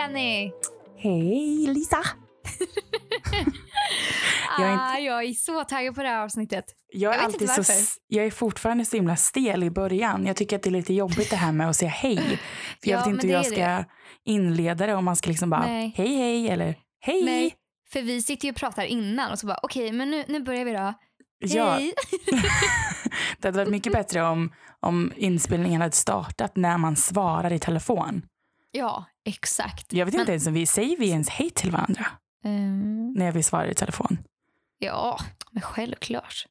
Jenny! Hej Lisa! Jag är, inte... ah, jag är så taggad på det här avsnittet. Jag är, jag alltid så, jag är fortfarande så himla stel i början. Jag tycker att det är lite jobbigt det här med att säga hej. För jag vet inte hur jag ska det. inleda det om man ska liksom bara Nej. hej hej eller hej. Nej, för vi sitter ju och pratar innan och så bara okej okay, men nu, nu börjar vi då. Ja. Hej. det hade varit mycket bättre om, om inspelningen hade startat när man svarar i telefon. Ja, exakt. Jag vet men... inte ens om vi säger vi ens hej till varandra. Um... När vi svarar i telefon. Ja, men självklart.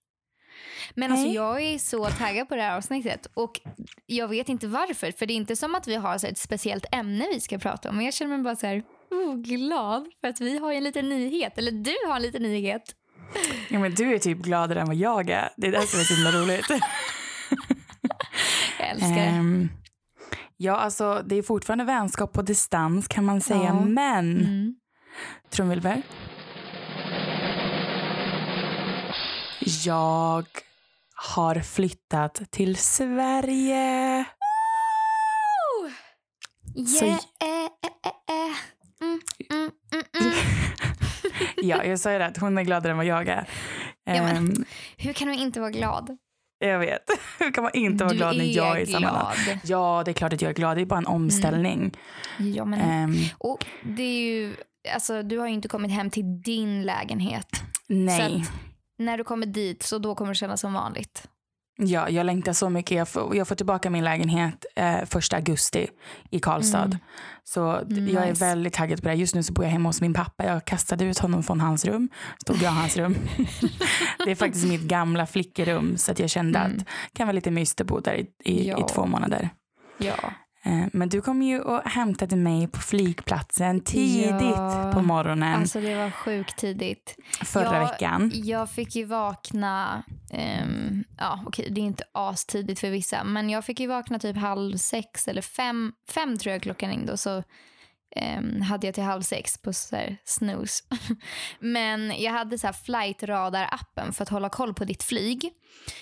Men alltså jag är så taggad på det här avsnittet och jag vet inte varför. För det är inte som att vi har så ett speciellt ämne vi ska prata om. Men jag känner mig bara så här oh, glad för att vi har en liten nyhet. Eller du har en liten nyhet. Ja men du är typ gladare än vad jag är. Det är det som är så himla roligt. jag älskar. Um, ja alltså det är fortfarande vänskap på distans kan man säga. Ja. Men mm. trumvirvel. Jag har flyttat till Sverige. Oh! Yeah, Så... eh, eh, eh. Mm, mm, mm, ja, jag sa ju det att hon är gladare än vad jag är. Ja, men, um, hur kan du inte vara glad? Jag vet. Hur kan man inte vara du glad när jag är i sammanhang? Ja, det är klart att jag är glad. Det är bara en omställning. Ja, men, um, och det är ju, alltså, du har ju inte kommit hem till din lägenhet. Nej när du kommer dit så då kommer det kännas som vanligt. Ja, jag längtar så mycket. Jag får, jag får tillbaka min lägenhet eh, första augusti i Karlstad. Mm. Så mm, jag är väldigt taggad på det. Just nu så bor jag hemma hos min pappa. Jag kastade ut honom från hans rum. Stod jag i hans rum. det är faktiskt mitt gamla flickerum. Så att jag kände mm. att det kan vara lite mysigt att bo där i, i, ja. i två månader. Ja. Eh, men du kom ju och hämtade mig på flygplatsen tidigt ja, på morgonen. Alltså det var sjukt tidigt. Förra jag, veckan. Jag fick ju vakna, um, ja okej det är inte astidigt för vissa, men jag fick ju vakna typ halv sex eller fem, fem tror jag klockan ringde och så um, hade jag till halv sex på så här snooze. Men jag hade så här flight radar-appen för att hålla koll på ditt flyg.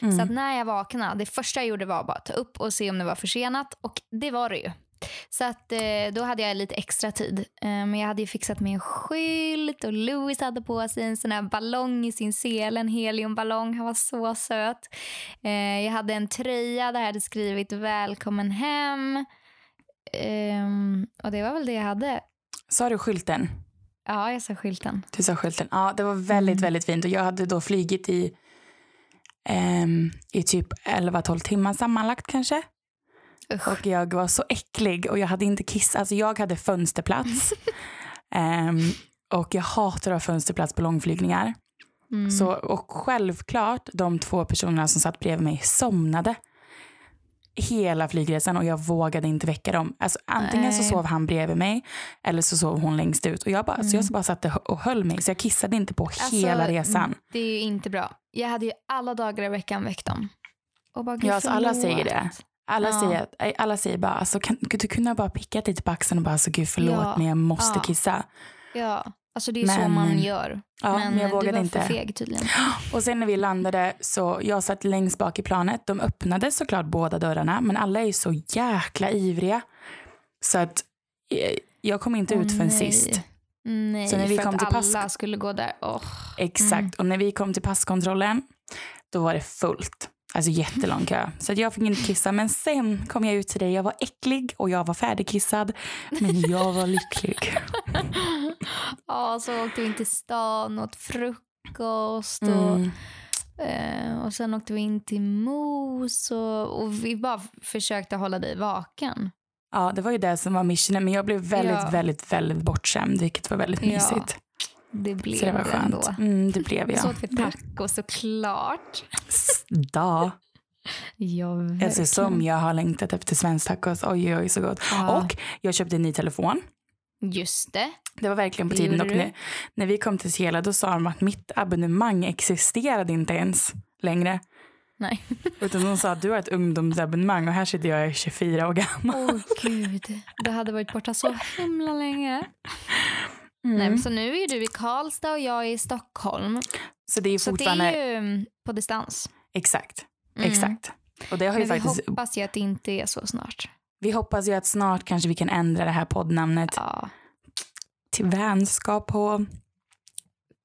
Mm. Så att när jag vaknade, det första jag gjorde var bara att ta upp och se om det var försenat och det var det ju. Så att eh, då hade jag lite extra tid. Eh, men jag hade ju fixat med en skylt och Louis hade på sig en sån här ballong i sin sele, en heliumballong. Han var så söt. Eh, jag hade en tröja där jag hade skrivit välkommen hem. Um, och det var väl det jag hade. Sa du skylten? Ja, jag sa skylten. Du sa skylten. Ja, det var väldigt, mm. väldigt fint. Och jag hade då flygit i, um, i typ 11-12 timmar sammanlagt kanske. Usch. Och jag var så äcklig och jag hade inte kissat. Alltså jag hade fönsterplats. um, och jag hatar att ha fönsterplats på långflygningar. Mm. Så, och självklart, de två personerna som satt bredvid mig somnade hela flygresan och jag vågade inte väcka dem. Alltså, antingen Nej. så sov han bredvid mig eller så sov hon längst ut. Och jag bara, mm. så jag bara satt och höll mig så jag kissade inte på alltså, hela resan. Det är ju inte bra. Jag hade ju alla dagar i veckan väckt dem. Och bara, ja, alltså, alla säger det. Alla, ja. säger, alla säger bara, alltså, kan, du kunde bara pickat lite på axeln och bara, alltså, gud förlåt ja. men jag måste ja. kissa. Ja. Alltså det är men, så man gör. Ja, men, men jag vågade du var inte. för feg tydligen. Och sen när vi landade så jag satt längst bak i planet. De öppnade såklart båda dörrarna men alla är så jäkla ivriga. Så att eh, jag kom inte oh, ut förrän nej. sist. Nej, så när vi för kom att till pass... alla skulle gå där. Oh. Exakt. Mm. Och när vi kom till passkontrollen då var det fullt. Alltså jättelång kö. Så jag fick inte kissa. Men sen kom jag ut till dig. Jag var äcklig och jag var färdigkissad. Men jag var lycklig. ja, så åkte vi in till stan och åt frukost. Och, mm. eh, och sen åkte vi in till Mos och, och vi bara försökte hålla dig vaken. Ja, det var ju det som var missionen. Men jag blev väldigt, ja. väldigt, väldigt bortskämd, vilket var väldigt mysigt. Det blev så det var skönt. Ändå. Mm, det blev jag. Så åt vi taco såklart. Da. Ja, alltså, som jag har längtat efter svensk tacos. Oj, oj, så gott. Ja. Och jag köpte en ny telefon. Just det. Det var verkligen på tiden. Och när, när vi kom till Sela då sa de att mitt abonnemang existerade inte ens längre. Nej. Utan de sa att du har ett ungdomsabonnemang och här sitter jag 24 år gammal. Åh oh, gud, du hade varit borta så himla länge. Mm. Nej, så nu är du i Karlstad och jag är i Stockholm. Så det är fortfarande... Så det är ju mm, på distans. Exakt. Mm. Exakt. Och det har Men ju faktiskt... vi hoppas ju att det inte är så snart. Vi hoppas ju att snart kanske vi kan ändra det här poddnamnet ja. till vänskap på...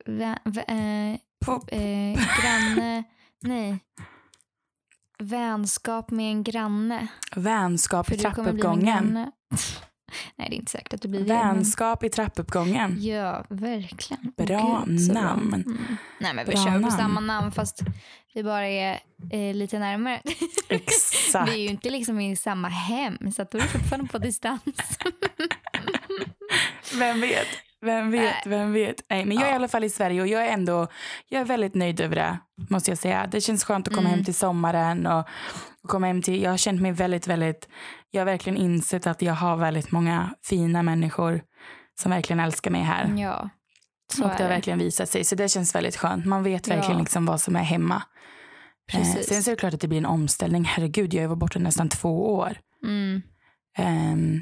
Vä, vä, eh, på eh, granne, nej. Vänskap med en granne. vänskap i trappuppgången. Nej, det är inte säkert att du blir det. Vänskap i trappuppgången. Men, ja, verkligen. Bra Gud, namn. Mm. Nej, men vi Bra kör på namn. samma namn fast vi bara är eh, lite närmare. Exakt. Vi är ju inte liksom i samma hem så att då är vi fortfarande på distans. Vem vet? Vem vet? Vem vet? Nej, men jag är i Ja. alla fall i Sverige och jag är ändå jag är väldigt nöjd över det. Måste jag säga. Det känns skönt att komma Mm. hem till sommaren och, och komma hem till. Jag har känt mig väldigt, väldigt. Jag har verkligen insett att jag har väldigt många fina människor som verkligen älskar mig här. ja, så och det har verkligen visat sig. Så det känns väldigt skönt. Man vet Ja. verkligen liksom vad som är hemma. Eh, Precis. sen så är det klart att det blir en omställning. Herregud, jag varit borta nästan två år. Mm. Ehm,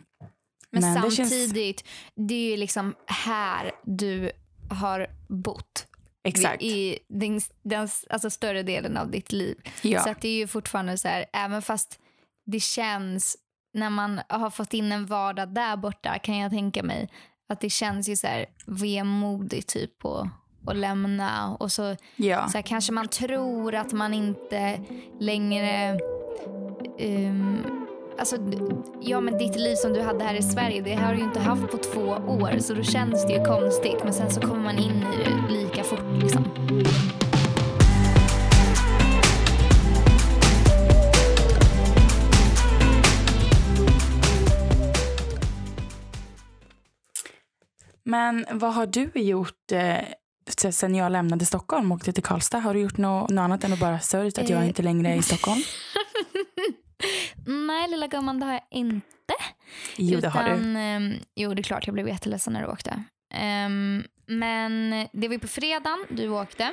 Men, Men det känns- samtidigt, det är ju liksom här du har bott. exakt. I din, den alltså större delen av ditt liv. ja. Så att det är ju fortfarande så här, även fast det känns när man har fått in en vardag där borta kan jag tänka mig att det känns ju så här vemodigt typ att, att lämna och så, ja. så här, kanske man tror att man inte längre ehm, Alltså, ja men ditt liv som du hade här i Sverige det har du ju inte haft på två år så då känns det ju konstigt men sen så kommer man in i det lika fort liksom. Men vad har du gjort eh, se- sen jag lämnade Stockholm och åkte till Karlstad? Har du gjort något, något annat än att bara sörjt att jag Eh. inte längre är i Stockholm? Nej lilla gumman det har jag inte. Jo, det har du. Utan, ehm, jo, det är klart jag blev jätteledsen när du åkte. Ehm, men det var ju på fredagen du åkte.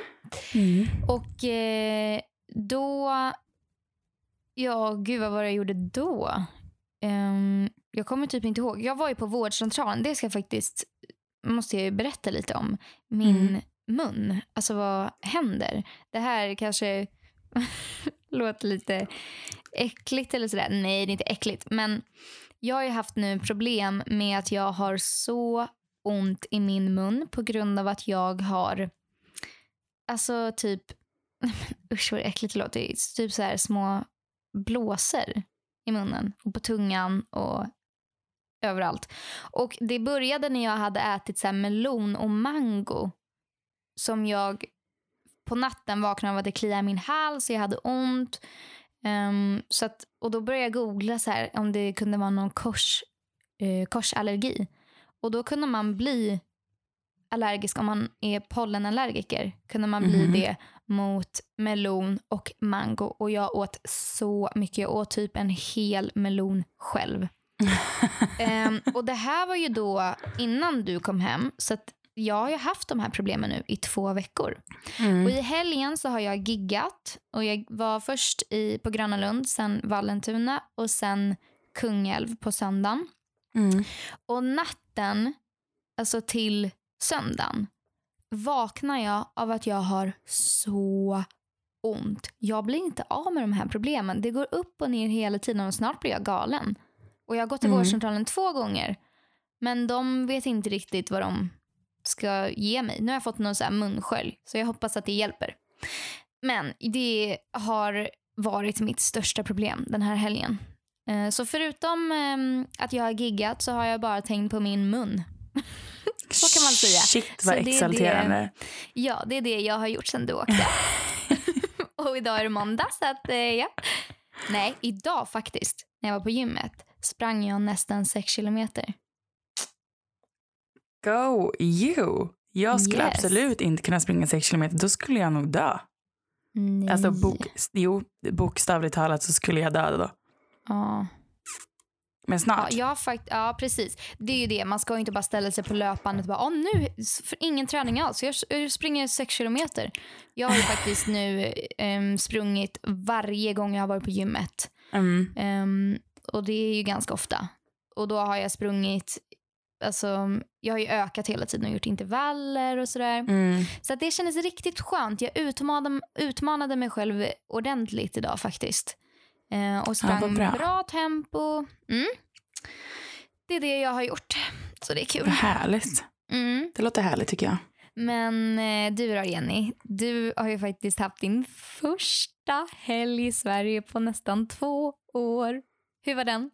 Mm. Och eh, då... Ja, gud vad var det jag gjorde då? Ehm, jag kommer typ inte ihåg. Jag var ju på vårdcentralen. Det ska jag faktiskt... måste jag ju berätta lite om. Min Mm. mun. Alltså vad händer? Det här kanske låter lite äckligt eller sådär. Nej, det är inte äckligt. Men jag har ju haft nu problem med att jag har så ont i min mun på grund av att jag har alltså typ usch vad äckligt det låter. Typ så här små blåsor i munnen och på tungan och överallt. Och det började när jag hade ätit så här melon och mango som jag på natten vaknade av att det kliade i min hals och jag hade ont. Ehm, så att, och då började jag googla så här, om det kunde vara någon kors, eh, korsallergi. Och då kunde man bli allergisk om man är pollenallergiker. Kunde man bli Mhm. det mot melon och mango. Och jag åt så mycket. Jag åt typ en hel melon själv. Ehm, och det här var ju då innan du kom hem. Så att jag har ju haft de här problemen nu i två veckor. Och Mm. i helgen så har jag giggat. Och jag var först i, på Gröna Lund, sen Vallentuna och sen Kungälv på söndagen. Mm. Och natten, alltså till söndagen, vaknar jag av att jag har så ont. Jag blir inte av med de här problemen. Det går upp och ner hela tiden och snart blir jag galen. Och jag har gått till Mm. vårdcentralen två gånger. Men de vet inte riktigt vad de ska ge mig. Nu har jag fått någon så här munskölj, så jag hoppas att det hjälper. Men det har varit mitt största problem den här helgen. Eh, Så förutom ehm, att jag har giggat så har jag bara tänkt på min mun. Så kan man säga. Shit vad är det- exalterande. Ja, det är det jag har gjort sen du åkte. och idag är det måndag så att eh, ja. Nej, idag faktiskt när jag var på gymmet sprang jag nästan sex kilometer. Go you. Jag skulle Yes. absolut inte kunna springa sex kilometer. Då skulle jag nog dö. Nej. Alltså bok, jo, bokstavligt talat så skulle jag dö då. ja. Men Ja, snart. har fakt- ja, precis. Det är ju det. Man ska ju inte bara ställa sig på löpbandet och bara, "Åh, nu, för ingen träning alls. Jag, springer sex kilometer. Jag har ju faktiskt nu em, sprungit varje gång jag har varit på gymmet. Mm. Em, och det är ju ganska ofta. Och då har jag sprungit, alltså jag har ju ökat hela tiden och gjort intervaller och sådär. Mm. Så att det kändes riktigt skönt. Jag utmanade, utmanade mig själv ordentligt idag faktiskt. Eh, och sprang vad bra. bra. tempo. Mm. Det är det jag har gjort. Så det är kul. Vad härligt. Mm. Det låter härligt tycker jag. Men eh, du då Jenny, du har ju faktiskt haft din första helg i Sverige på nästan två år. Hur var den?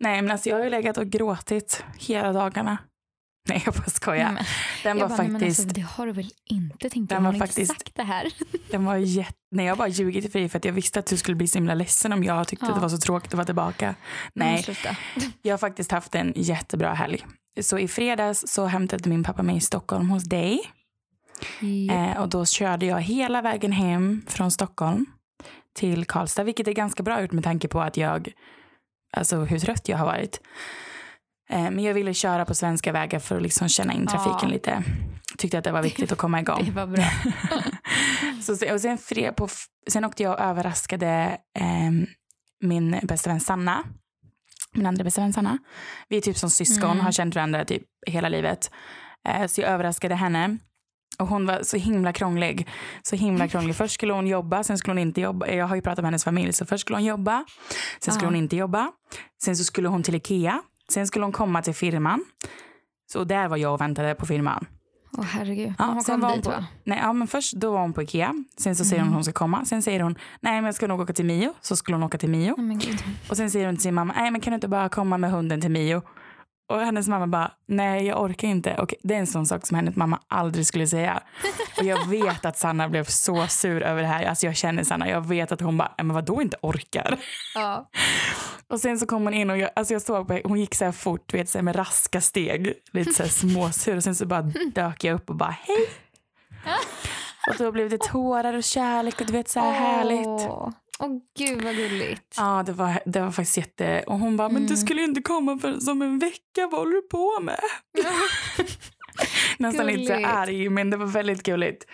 Nej men alltså jag har ju legat och gråtit hela dagarna. Nej jag bara skojar. Mm. Den var bara, men faktiskt, alltså, det har du väl inte tänkt? Den var faktiskt- sagt det här. den var jätte, nej jag bara ljugit för dig för att jag visste att du skulle bli så himla ledsen om jag tyckte Ja. att det var så tråkigt att vara tillbaka. Men Nej, jag har faktiskt haft en jättebra helg. Så i fredags så hämtade min pappa mig i Stockholm hos dig. Ja. Eh, och då körde jag hela vägen hem från Stockholm till Karlstad, vilket är ganska bra gjort med tanke på att jag, alltså hur trött jag har varit. Eh, men jag ville köra på svenska vägar för att liksom känna in trafiken Ja. lite. Tyckte att det var viktigt att komma igång. Det var bra. Så, och sen, på, sen åkte jag och överraskade ehm, min bästa vän Sanna. Min andra bästa vän Sanna. Vi är typ som syskon, Mm. har känt varandra typ hela livet. Eh, så jag överraskade henne. Och hon var så himla krånglig. Så himla krånglig. Först skulle hon jobba, sen skulle hon inte jobba. Jag har ju pratat med hennes familj. Så först skulle hon jobba, sen skulle hon inte jobba. Sen så skulle hon till Ikea. Sen skulle hon komma till firman. Så där var jag och väntade på firman. Åh herregud. Ja, hon sen kom var hon dit på- va? Nej, ja, men först då var hon på Ikea. Sen så säger hon Mm. att hon ska komma. Sen säger hon nej men jag ska nog åka till Mio. Så skulle hon åka till Mio. Gud. Och sen säger hon till sin mamma nej men kan du inte bara komma med hunden till Mio. Och hennes mamma bara nej jag orkar inte. Och det är en sån sak som hennes mamma aldrig skulle säga. Och jag vet att Sanna blev så sur över det här. Alltså jag känner Sanna. Jag vet att hon bara "Nej, men vadå inte orkar. Ja. Och sen så kom hon in och jag, alltså jag såg på, hon gick så här fort vet, så här med raska steg. Lite så här småsur. Och sen så bara dök jag upp och bara hej. Och då blev det tårar och kärlek och du vet så här härligt. Åh gud vad gulligt. Ja, det var, det var faktiskt jätte... Och hon bara, men du Mm. skulle ju inte komma för som en vecka. Vad håller du på med? Nästan lite Gulligt. arg, men det var väldigt gulligt.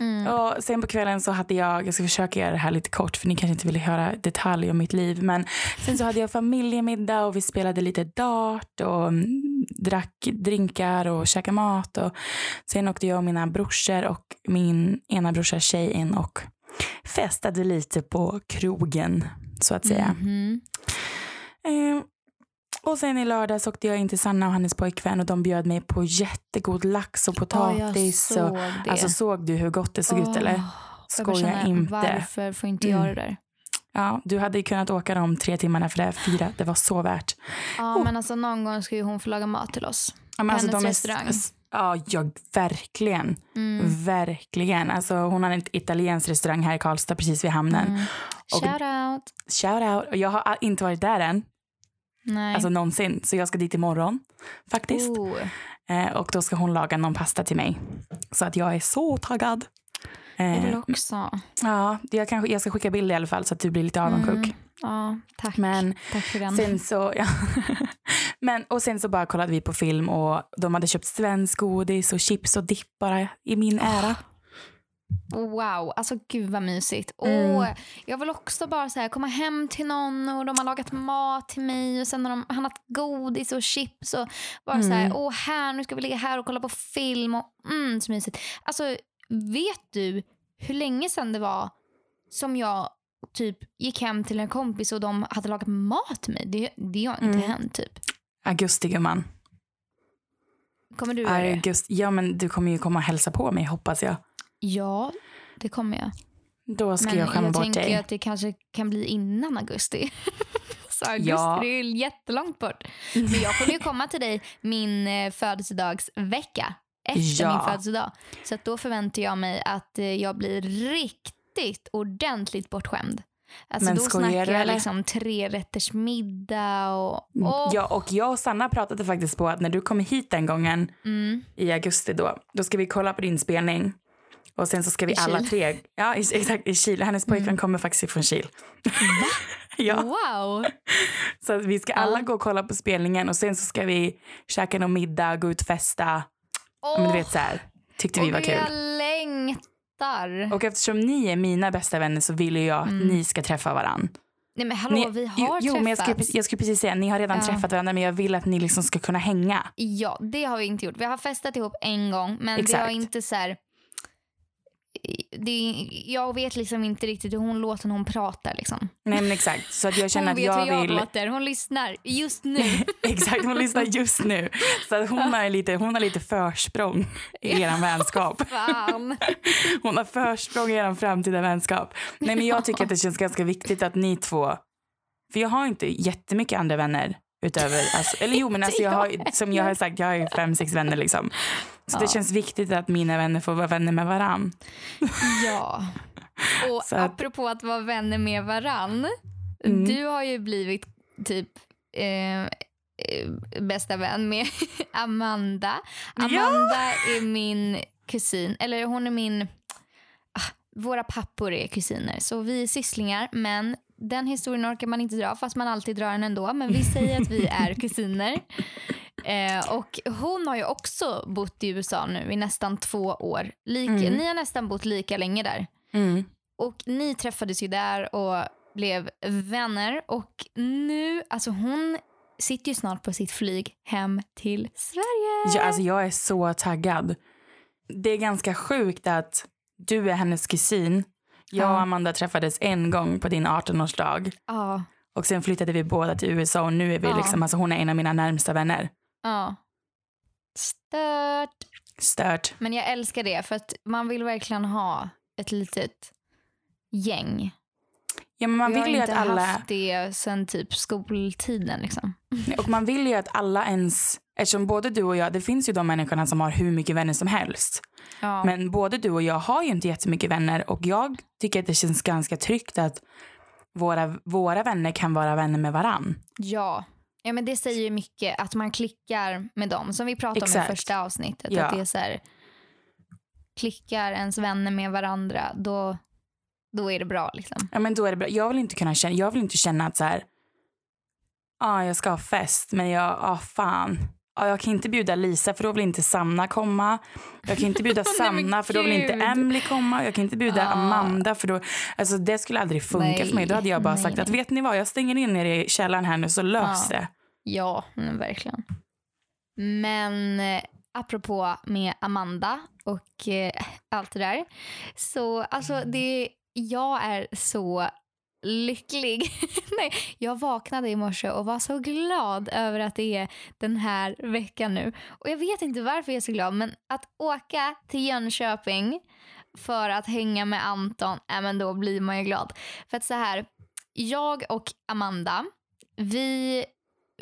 Mm. Och sen på kvällen så hade jag, jag ska försöka göra det här lite kort för ni kanske inte vill höra detaljer om mitt liv. Men sen så hade jag familjemiddag och vi spelade lite dart och mm, drack drinkar och käkade mat. Och sen åkte jag och mina brorsor och min ena brorsas tjej in och festade lite på krogen så att säga. Mhm. Eh, och sen i lördags åkte jag in till Sanna och hennes pojkvän och de bjöd mig på jättegod lax och potatis. såg och, det. alltså såg du hur gott det såg ut Åh, eller? Skoja inte. Varför får inte Mm. jag det där? Ja, du hade ju kunnat åka de tre timmarna för det här fyra. Det var så värt. Ja, Oh. men alltså någon gång ska ju hon få laga mat till oss. Ja, men Hennes de är- restaurang. Ja, ja, verkligen. Mm. Verkligen. Alltså, hon har en italiensk restaurang här i Karlstad precis vid hamnen. Mm. Och- Shout out. Shout out. Och jag har inte varit där än, Nej. alltså någonsin. Så jag ska dit imorgon faktiskt. oh. Eh, och då ska hon laga någon pasta till mig. Så att jag är så taggad. Jag Eh, vill också. ja, jag, kanske, jag ska skicka bild i alla fall så att du blir lite avundsjuk. Mm. Ja, tack. Men tack för den. sen så, ja. Men, och sen så bara kollade vi på film och de hade köpt svensk godis och chips och dipp bara i min ära. Wow, alltså gud vad mysigt. Mm. Åh, jag vill också bara så här, komma hem till någon och de har lagat mat till mig och sen har de handlat godis och chips och bara så här, Mm. åh här, nu ska vi ligga här och kolla på film och mm, så mysigt. Alltså vet du hur länge sedan det var som jag typ gick hem till en kompis och de hade lagat mat till mig? Det, det har inte Mm. hänt typ. Augusti gumman. Kommer du göra det? Ja men du kommer ju komma och hälsa på mig hoppas jag. Ja, det kommer jag. Då ska Men jag skämma jag bort tänker dig. att det kanske kan bli innan augusti. Så augusti Ja. det är ju jättelångt bort. Men jag kommer ju komma till dig min eh, födelsedagsvecka efter Ja. min födelsedag. Så då förväntar jag mig att eh, jag blir riktigt ordentligt bortskämd. Alltså Men då snackar jag eller? liksom tre rätters middag och... Åh, Ja, och jag och Sanna pratade faktiskt på att när du kommer hit den gången mm, i augusti då, då ska vi kolla på din spelning. Och sen så ska vi I alla Kil. tre, ja exakt i Kil. Hennes pojkvän Mm. kommer faktiskt från Kil. ja, Wow! så vi ska Ja. alla gå och kolla på spelningen och sen så ska vi käka någon middag, gå ut och festa. Åh, Men du vet så här, tyckte vi var kul. Jag längtar. Och eftersom ni är mina bästa vänner så vill jag att Mm. ni ska träffa varann. Nej men hallå, Ni, vi har jo, men jag skulle, träffats. jag skulle precis säga, ni har redan Ja. träffat varandra men jag vill att ni liksom ska kunna hänga. Ja, det har vi inte gjort. Vi har festat ihop en gång, men vi Exakt. har inte så här... det, jag vet liksom inte riktigt hur hon låter när hon pratar. Liksom. Nej men exakt. Så att jag känner hon att vet jag hur jag vill... låter. Hon lyssnar just nu. exakt, hon lyssnar just nu. Så att hon, har lite, hon har lite försprång i er vänskap. Hon har försprång i er framtida vänskap. Nej men jag tycker att det känns ganska viktigt att ni två... För jag har inte jättemycket andra vänner utöver... Alltså, eller jo men alltså jag har, som jag har sagt, jag har fem, sex vänner liksom. Så Ja. det känns viktigt att mina vänner får vara vänner med varann. Ja. Och Så apropå att vara vänner med varann. Mm. Du har ju blivit typ eh, eh, bästa vän med Amanda. Ja. Amanda är min kusin, eller hon är min... Ah, våra pappor är kusiner, så vi är sysslingar. Men den historien orkar man inte dra, fast man alltid drar den ändå. Men vi säger att vi är kusiner. Eh, och hon har ju också bott i USA nu i nästan två år. Lika, Mm. Ni har nästan bott lika länge där. Mm. Och ni träffades ju där och blev vänner. Och nu, alltså hon sitter ju snart på sitt flyg hem till Sverige. Ja, alltså jag är så taggad. Det är ganska sjukt att du är hennes kusin. Jag och. Amanda träffades en gång på din 18-årsdag. Ja, Och sen flyttade vi båda till USA och nu är vi Ja. liksom, alltså hon är en av mina närmsta vänner. Ja. Stört. Stört. Men jag älskar det för att man vill verkligen ha ett litet gäng. Ja, men man Vi har vill ju att inte alla, haft det sen typ skoltiden liksom. och man vill ju att alla ens, eftersom både du och jag, det finns ju de människorna som har hur mycket vänner som helst. Ja. Men både du och jag har ju inte jättemycket vänner och jag tycker att det känns ganska tryggt att våra, våra vänner kan vara vänner med varann. Ja. Ja, men det säger ju mycket att man klickar med dem. Som vi pratade om Exakt. i första avsnittet. Ja. Att det är så här, klickar ens vänner med varandra, då, då är det bra. Liksom. Ja, men då är det bra. Jag vill inte kunna känna, jag vill inte känna att så här, ah, jag ska ha fest men jag, ah fan. Ah, jag kan inte bjuda Lisa för då vill inte Sanna komma. Jag kan inte bjuda Sanna för då vill inte. Emily komma. Jag kan inte bjuda Ah. Amanda för då, alltså det skulle aldrig funka Nej, för mig. Då hade jag bara nej, sagt att nej. vet ni vad, jag stänger in er i källaren här nu så lös Ja. det. Ja, verkligen. Men eh, apropå med Amanda och eh, allt det där. Så alltså det, jag är så lycklig. Nej, jag vaknade i morse och var så glad över att det är den här veckan nu. Och jag vet inte varför jag är så glad men att åka till Jönköping för att hänga med Anton, äh, men då blir man ju glad. För att så här, jag och Amanda, vi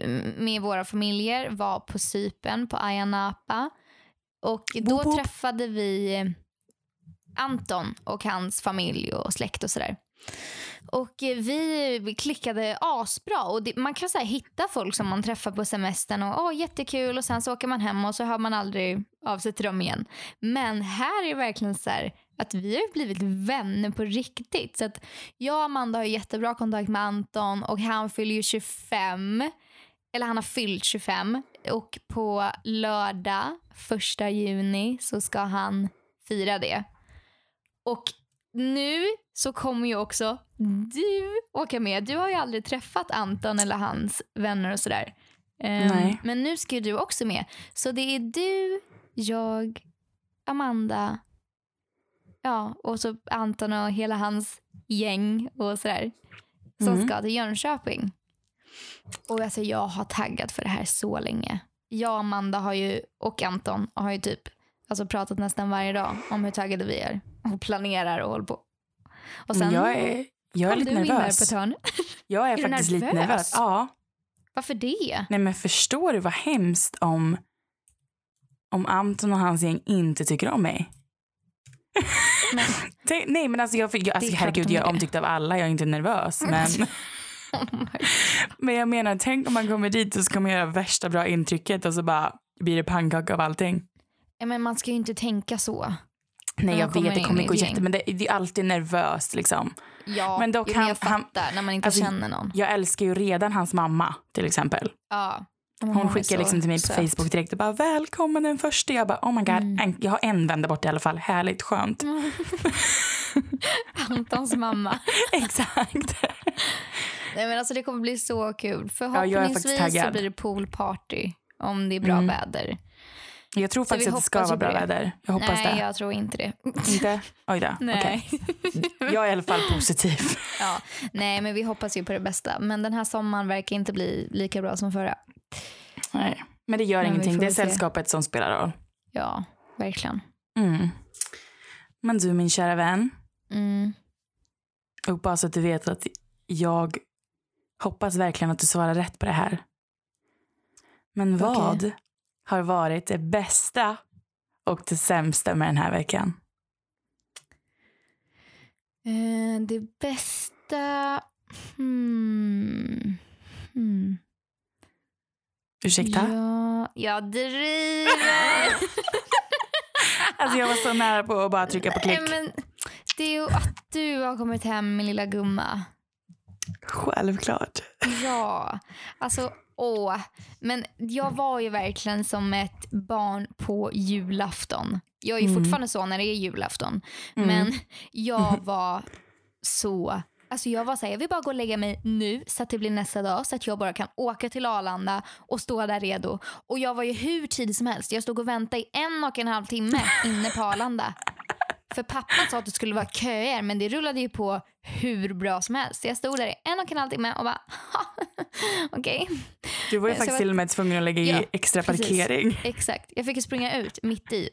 mm, med våra familjer var på Cypern på Ayia Napa. Och då Boop, boop. träffade vi Anton och hans familj och släkt och sådär. Och eh, vi klickade asbra. Och det, man kan så här hitta folk som man träffar på semestern och åh jättekul och sen så åker man hem och så hör man aldrig av sig till dem igen. Men här är det verkligen så här att vi har blivit vänner på riktigt. Så att jag och Amanda har jättebra kontakt med Anton och han fyller ju 25. Eller han har fyllt 25 och på lördag 1 juni så ska han fira det. Och nu så kommer ju också du åka med. Du har ju aldrig träffat Anton eller hans vänner och sådär. Nej. Men nu ska ju du också med. Så det är du, jag, Amanda, ja och så Anton och hela hans gäng och sådär. Som Mm. ska till Jönköping. Och alltså jag har taggat för det här så länge. Jag och Amanda har ju, och Anton har ju typ alltså pratat nästan varje dag om hur taggade vi är. Och planerar och håller på. Och sen jag är, jag är lite där på nervös. ett hörn. Jag är, du faktiskt lite nervös? nervös. Ja. Varför det? Nej men förstår du vad hemskt om, om Anton och hans gäng inte tycker om mig? Men, Nej men alltså, jag, jag, alltså herregud jag är är omtyckt av alla, jag är inte nervös. Men, men jag menar tänk om man kommer dit och så kommer göra värsta bra intrycket och så bara blir det pannkaka av allting. ja, men man ska ju inte tänka så. Nej jag vet det kommer gå jätte men det, det är alltid nervöst liksom. Ja, Men jo, kan jag han- fattar när man inte alltså, känner någon. Jag älskar ju redan hans mamma till exempel. Ja. Hon är skickar så liksom till mig på söt. Facebook direkt och bara välkommen den första. Jag bara oh my god, Mm. en, jag har en vän där borta i alla fall. Härligt, skönt. Antons mamma. Exakt. Nej, men alltså, det kommer bli så kul. Förhoppningsvis så taggad. blir det poolparty om det är bra Mm. väder. Jag tror Så faktiskt att det ska vara bra det. väder. Jag hoppas Nej, det. jag tror inte det. Inte? Oj då. Nej. okej. Jag är i alla fall positiv. ja. Nej, men vi hoppas ju på det bästa. Men den här sommaren verkar inte bli lika bra som förra. Nej. Men det gör Men ingenting. Det är sällskapet som spelar roll. Ja, verkligen. Mm. Men du min kära vän. Mm. Och bara så att du vet att jag hoppas verkligen att du svarar rätt på det här. Men vad Okej. Har varit det bästa och det sämsta med den här veckan? Eh, det bästa... Hmm. Hmm. Ursäkta? Ja, jag driver. Alltså jag var så nära på att bara trycka på klick. Nej, men det är ju att du har kommit hem min lilla gumma. Självklart. Ja, alltså åh. Men jag var ju verkligen som ett barn på julafton. Jag är ju Mm. fortfarande så när det är julafton. Mm. Men jag var så... Alltså jag var så här, jag vill bara gå och lägga mig nu så att det blir nästa dag så att jag bara kan åka till Arlanda och stå där redo. Och jag var ju hur tidigt som helst. Jag stod och väntade i en och en halv timme inne på Arlanda. För pappa sa att det skulle vara köer men det rullade ju på hur bra som helst. Så jag stod där i en och en halv timme och bara okej. Du var ju Så faktiskt jag- till och med tvungen att lägga i Ja, extra precis. parkering. Exakt. Jag fick ju springa ut mitt i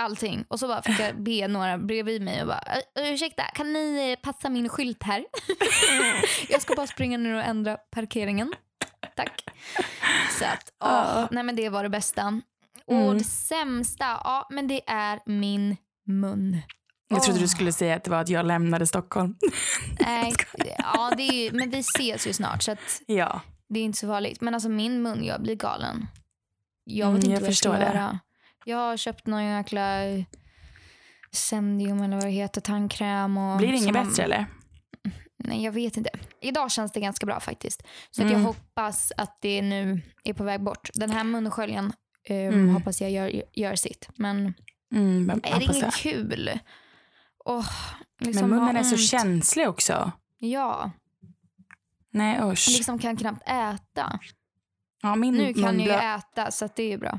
allting och så bara fick jag be några bredvid mig och bara "Ur- ursäkta kan ni passa min skylt här? jag ska bara springa ner och ändra parkeringen. Tack. Så att, åh, Ja. nej men det var det bästa. Och Mm. det sämsta, ja men det är min mun. Jag trodde du skulle säga att det var att jag lämnade Stockholm. Nej, ja, det är ju, men vi ses ju snart så att Ja. det är inte så farligt. Men alltså min mun, jag blir galen. Jag Mm, vet inte jag vad jag ska förstår det. göra. Jag har köpt någon jäkla Sendium eller vad det heter, tandkräm. Och Blir det inget bättre eller? Nej, jag vet inte. Idag känns det ganska bra faktiskt. Så att Mm. jag hoppas att det nu är på väg bort. Den här munsköljen eh, Mm. hoppas jag gör, gör sitt. Men Mm, men, är det hoppas inget kul? Men liksom munnen ha är så känslig också. Ja, Nej usch. liksom kan knappt äta. Ja, min, Nu kan jag ju äta så det är bra.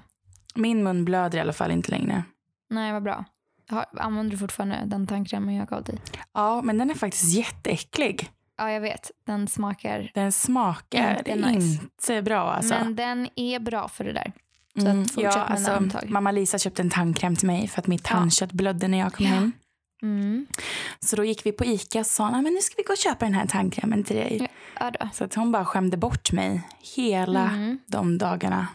min mun blöder i alla fall inte längre. Nej, vad bra. Har, använder du fortfarande den tandkrämen jag gav dig? Ja, men den är faktiskt jätteäcklig. Ja, jag vet. Den smakar. Den smakar Inte nice. inte bra alltså. Men den är bra för det där. Så Mm, ja, alltså, mamma Lisa köpte en tandkräm till mig för att mitt Ja. tandkött blödde när jag kom Ja. hem. Mm. Så då gick vi på Ica och sa "Nej, men nu ska vi gå och köpa den här tandkrämen till dig. Ja. Så att hon bara skämde bort mig hela Mm. de dagarna.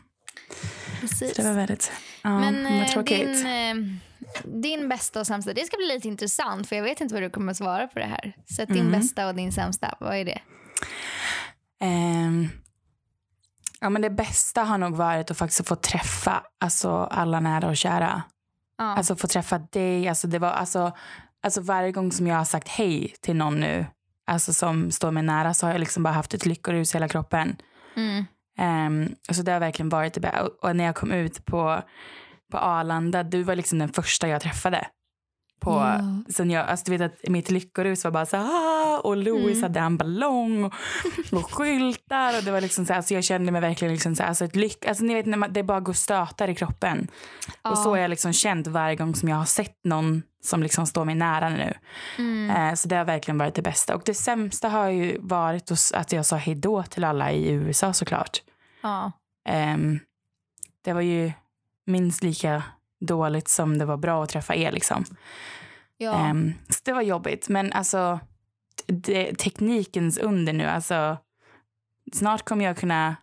Precis. Så det var väldigt ja, Men vad eh, tråkigt. din, eh, din bästa och sämsta, det ska bli lite intressant för jag vet inte vad du kommer svara på det här. Så din Mm. bästa och din sämsta, vad är det? Ehm, ja, men det bästa har nog varit att faktiskt få träffa alltså, alla nära och kära. Ja. Alltså få träffa dig. Alltså, det var, alltså, alltså varje gång som jag har sagt hej till någon nu, alltså som står mig nära, så har jag liksom bara haft ett lyckorus i hela kroppen. mm. Um, så det har verkligen varit det bästa. Och när jag kom ut på, på Arlanda, du var liksom den första jag träffade. På, Ja. sen jag, alltså du vet att mitt lyckorus var bara så här, "Ah!" och Louis Mm. hade en ballong och, och skyltar och det var liksom så här, alltså jag kände mig verkligen liksom så här, alltså ett lyck, alltså ni vet när man, det bara går stötar i kroppen. Ja. Och så har jag liksom känt varje gång som jag har sett någon som liksom står mig nära nu. Mm. Eh, så det har verkligen varit det bästa. Och det sämsta har ju varit att- jag sa hej då till alla i USA såklart. Ja. Ehm, det var ju minst lika dåligt som det var bra att träffa er. Liksom. Ja. Ehm, så det var jobbigt. Men alltså, det, teknikens under nu. Alltså, snart kommer jag kunna...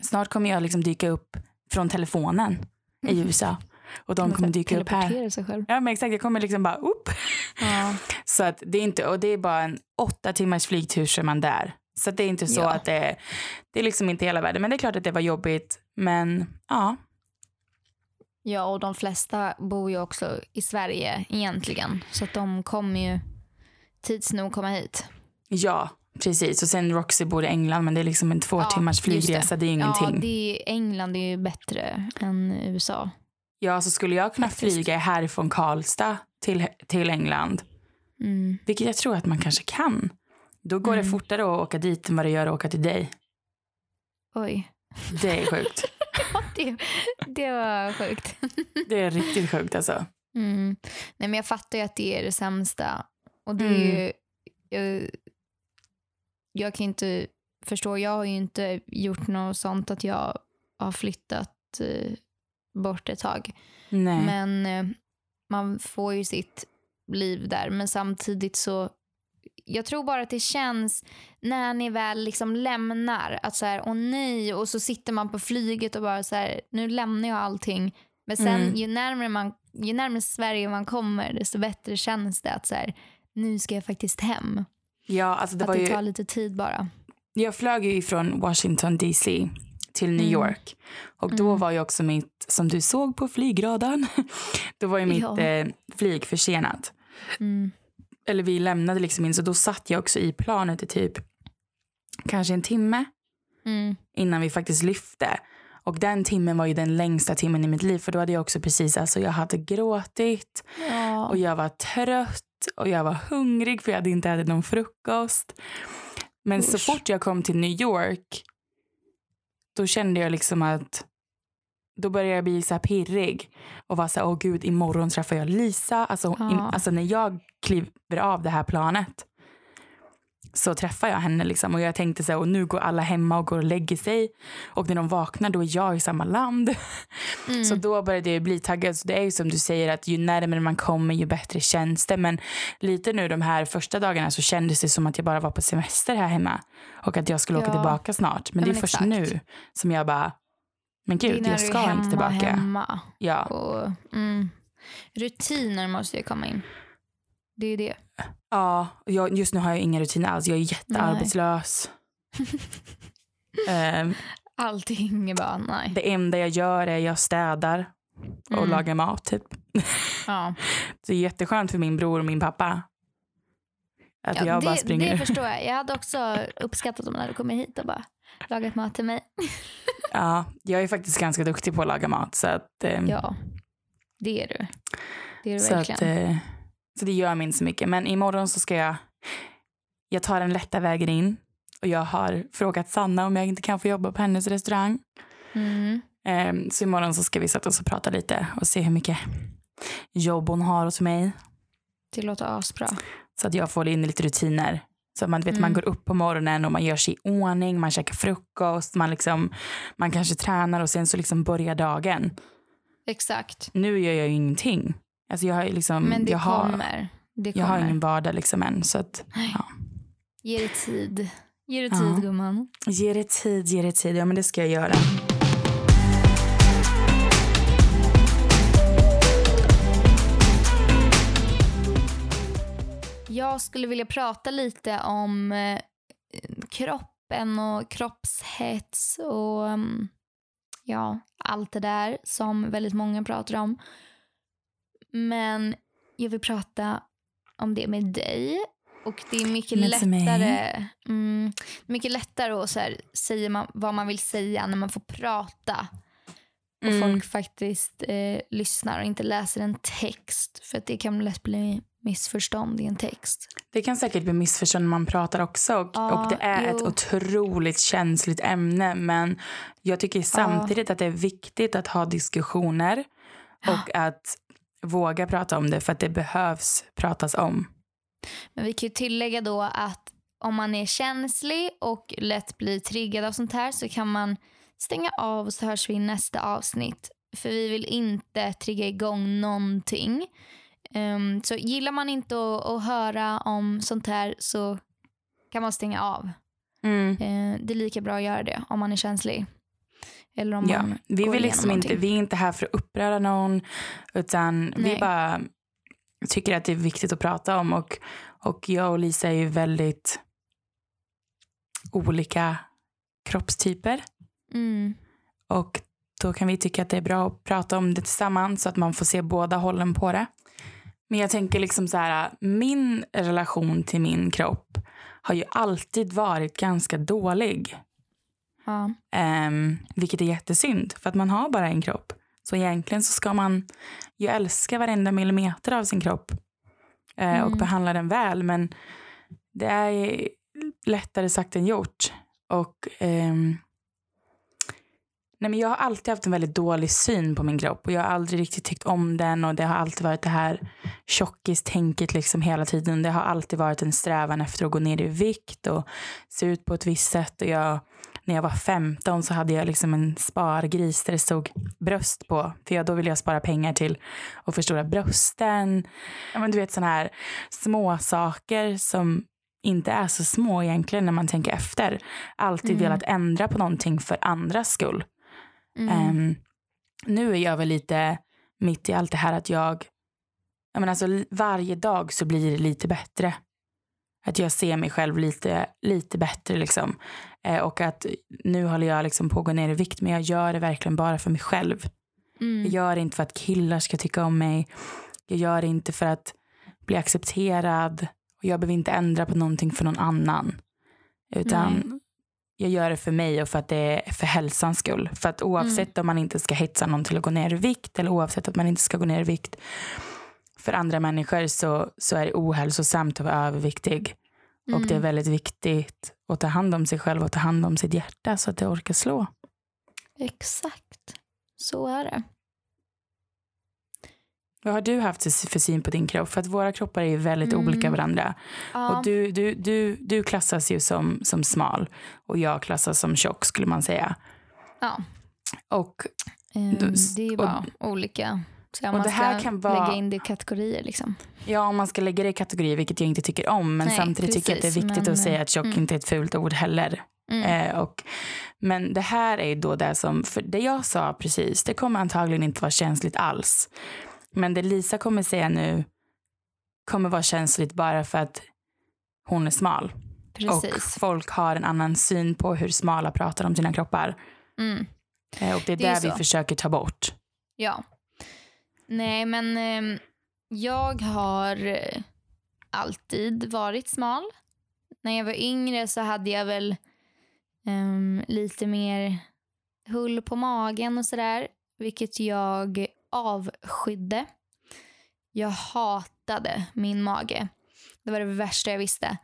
Snart kommer jag liksom dyka upp från telefonen i USA. Och de kommer dyka upp här. Sig själv. Ja men exakt, jag kommer liksom bara upp. Ja. Så att det är inte, och det är bara en åtta timmars flygtur så är man där. Så att det är inte så Ja. att det, det är liksom inte hela världen. Men det är klart att det var jobbigt. Men ja, ja, och de flesta bor ju också i Sverige egentligen. Så att de kommer ju tids nog komma hit. ja precis. Och sen Roxy bor i England men det är liksom en två Ja, timmars just det. flygresa. Det. är ju Ja, ingenting. det är, England är ju bättre än USA. Ja, så skulle jag kunna Faktiskt. flyga härifrån Karlstad till, till England, Mm. vilket jag tror att man kanske kan. Då går det Mm. fortare att åka dit än vad det gör att åka till dig. Oj. Det är sjukt. det, det var sjukt. Det är riktigt sjukt alltså. Mm. Nej, men jag fattar ju att det är det sämsta. Och det är ju, jag, jag kan inte förstå, jag har ju inte gjort något sånt att jag har flyttat eh, bort ett tag. Nej. Men eh, man får ju sitt liv där. Men samtidigt så, jag tror bara att det känns när ni väl liksom lämnar att så här, åh nej, och så sitter man på flyget och bara så här, nu lämnar jag allting. Men sen Mm. ju, närmare man, ju närmare Sverige man kommer, desto bättre känns det att så här, nu ska jag faktiskt hem. ja, alltså det att var det ju, tar lite tid bara. jag flög ju från Washington DC till New Mm. York. Och då Mm. var ju också mitt, som du såg på flygradarn, då var ju mitt Ja. eh, flyg försenat. Mm. Eller vi lämnade liksom in, så då satt jag också i planet i typ kanske en timme Mm. innan vi faktiskt lyfte. Och den timmen var ju den längsta timmen i mitt liv för då hade jag också precis, alltså jag hade gråtit Ja. och jag var trött och jag var hungrig för jag hade inte ätit någon frukost. Men så Usch. fort jag kom till New York då kände jag liksom att då började jag bli så här pirrig och var så här, åh gud, imorgon träffar jag Lisa. Alltså, Ja. im- alltså när jag kliver av det här planet så träffar jag henne liksom och jag tänkte så här, och nu går alla hemma och går och lägger sig och när de vaknar då är jag i samma land. Mm. Så då började jag bli taggad. Så det är ju som du säger att ju närmare man kommer ju bättre känns det. Men lite nu de här första dagarna så kändes det som att jag bara var på semester här hemma. Och att jag skulle åka Ja. tillbaka snart. Men Ja, det är men först exakt. nu som jag bara, men gud jag ska hemma, inte tillbaka. Hemma. Ja. Och, mm, rutiner måste ju komma in. Det är det. ja, jag, just nu har jag inga rutiner alls. Jag är jättearbetslös. Ehm, Allting är bara nej. det enda jag gör är jag städar och Mm. lagar mat typ. Ja. Det är jätteskönt för min bror och min pappa. Att Ja, jag det, bara springer. det förstår jag. Jag hade också uppskattat om man hade kommit hit och bara lagat mat till mig. Ja, jag är faktiskt ganska duktig på att laga mat. Så, att, eh, Ja, det är du. Det är du så, att, verkligen. eh, så det gör mig inte så mycket. Men imorgon så ska jag, jag tar den lätta vägen in. Och jag har frågat Sanna om jag inte kan få jobba på hennes restaurang. Mm. Eh, så imorgon så ska vi sätta oss och prata lite och se hur mycket jobb hon har hos mig. Det låter asbra. Så att jag får in lite rutiner. Så man, vet, man Mm. går upp på morgonen och man gör sig i ordning, man käkar frukost, man, liksom, man kanske tränar och sen så liksom börjar dagen. Exakt. Nu gör jag ju ingenting. Alltså jag har, liksom, Men det jag har, kommer. Det jag har kommer. ingen vardag liksom än. Så att, ja. Ge det tid. Ge det Ja. tid gumman. Ge det tid, ge det tid. Ja men det ska jag göra. Jag skulle vilja prata lite om eh, kroppen och kroppshets och mm, ja, allt det där som väldigt många pratar om. Men jag vill prata om det med dig. Och det är mycket Med lättare, mm, mycket lättare att så här, säga man, vad man vill säga när man får prata. Och Mm. folk faktiskt eh, lyssnar och inte läser en text. För att det kan lätt bli missförstånd i en text. Det kan säkert bli missförstånd när man pratar också. Och, Ja, och det är ett jo. otroligt känsligt ämne. Men jag tycker samtidigt att det är viktigt att ha diskussioner. Och att våga prata om det för att det behövs pratas om. Men vi kan ju tillägga då att om man är känslig och lätt blir triggad av sånt här så kan man stänga av och så hörs vi i nästa avsnitt. För vi vill inte trigga igång någonting. Ehm, så gillar man inte att, att höra om sånt här så kan man stänga av. Mm. Eh, det är lika bra att göra det om man är känslig. Eller om Ja, man vi, vill liksom inte, vi är inte här för att uppröra någon. Utan vi Nej. bara tycker att det är viktigt att prata om. Och, och jag och Lisa är ju väldigt olika kroppstyper. Mm. Och då kan vi tycka att det är bra att prata om det tillsammans så att man får se båda hållen på det. Men jag tänker liksom så här, min relation till min kropp har ju alltid varit ganska dålig. Ja. Um, vilket är jättesynd för att man har bara en kropp. Så egentligen så ska man ju älska varenda millimeter av sin kropp och Mm. behandla den väl. Men det är lättare sagt än gjort. Och ehm, Nej, men jag har alltid haft en väldigt dålig syn på min kropp och jag har aldrig riktigt tyckt om den och det har alltid varit det här tjockistänket liksom hela tiden. Det har alltid varit en strävan efter att gå ner i vikt och se ut på ett visst sätt. Och jag, när jag var 15 så hade jag liksom en spargris där det stod bröst på. För jag, då ville jag spara pengar till att förstora brösten. Ja, men du vet sådana här små saker som inte är så små egentligen när man tänker efter. Alltid mm. velat ändra på någonting för andras skull. Mm. Um, nu är jag väl lite mitt i allt det här att jag, jag menar alltså, varje dag så blir det lite bättre. Att jag ser mig själv lite, lite bättre liksom. Eh, och att nu håller jag liksom på att gå ner i vikt men jag gör det verkligen bara för mig själv. Mm. Jag gör det inte för att killar ska tycka om mig. Jag gör det inte för att bli accepterad. Och jag behöver inte ändra på någonting för någon annan. Utan Nej jag gör det för mig och för att det är för hälsans skull. För att oavsett mm. om man inte ska hetsa någon till att gå ner i vikt eller oavsett att man inte ska gå ner i vikt för andra människor så, så är det ohälsosamt att vara överviktig. Mm. Och det är mm. väldigt viktigt att ta hand om sig själv och ta hand om sitt hjärta så att det orkar slå. Exakt, så är det. Vad har du haft för syn på din kropp? För att våra kroppar är ju väldigt mm. olika varandra. Ja. Och du, du, du, du klassas ju som, som smal och jag klassas som tjock skulle man säga. Ja. Och, um, det är bara och, olika. Så om man det här ska kan vara, lägga in det i kategorier liksom. Ja, om man ska lägga det i kategorier, vilket jag inte tycker om. Men Nej, samtidigt precis, tycker jag att det är viktigt men, att säga att tjock mm. inte är ett fult ord heller. Mm. Eh, och, men det här är då det som, för det jag sa precis, det kommer antagligen inte vara känsligt alls. Men det Lisa kommer säga nu kommer vara känsligt bara för att hon är smal. Precis. Och folk har en annan syn på hur smala pratar om sina kroppar. Mm. Eh, och det är det, det vi försöker ta bort. Ja. Nej, men eh, jag har alltid varit smal. När jag var yngre så hade jag väl eh, lite mer hull på magen och sådär. Vilket jag avskydde. Jag hatade min mage. Det var det värsta jag visste.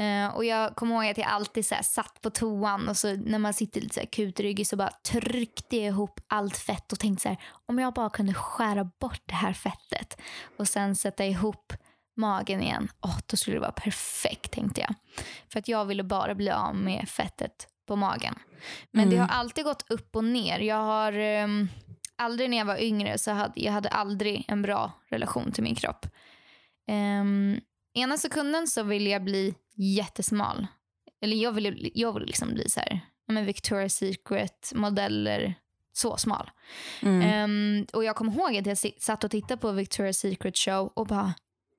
Uh, och Jag kommer ihåg att jag alltid så här, satt på toan och så när man sitter lite så här, kutryggig så bara tryckte jag ihop allt fett och tänkte så här, om jag bara kunde skära bort det här fettet och sen sätta ihop magen igen, oh, då skulle det vara perfekt tänkte jag. För att jag ville bara bli av med fettet på magen. Men mm. det har alltid gått upp och ner. Jag har um, aldrig när jag var yngre så hade jag hade aldrig en bra relation till min kropp. Um, ena sekunden så ville jag bli jättesmal. Eller jag ville, jag ville liksom bli så här, men Victoria's Secret modeller så smal. Mm. Um, och jag kommer ihåg att jag satt och tittade på Victoria's Secret show och bara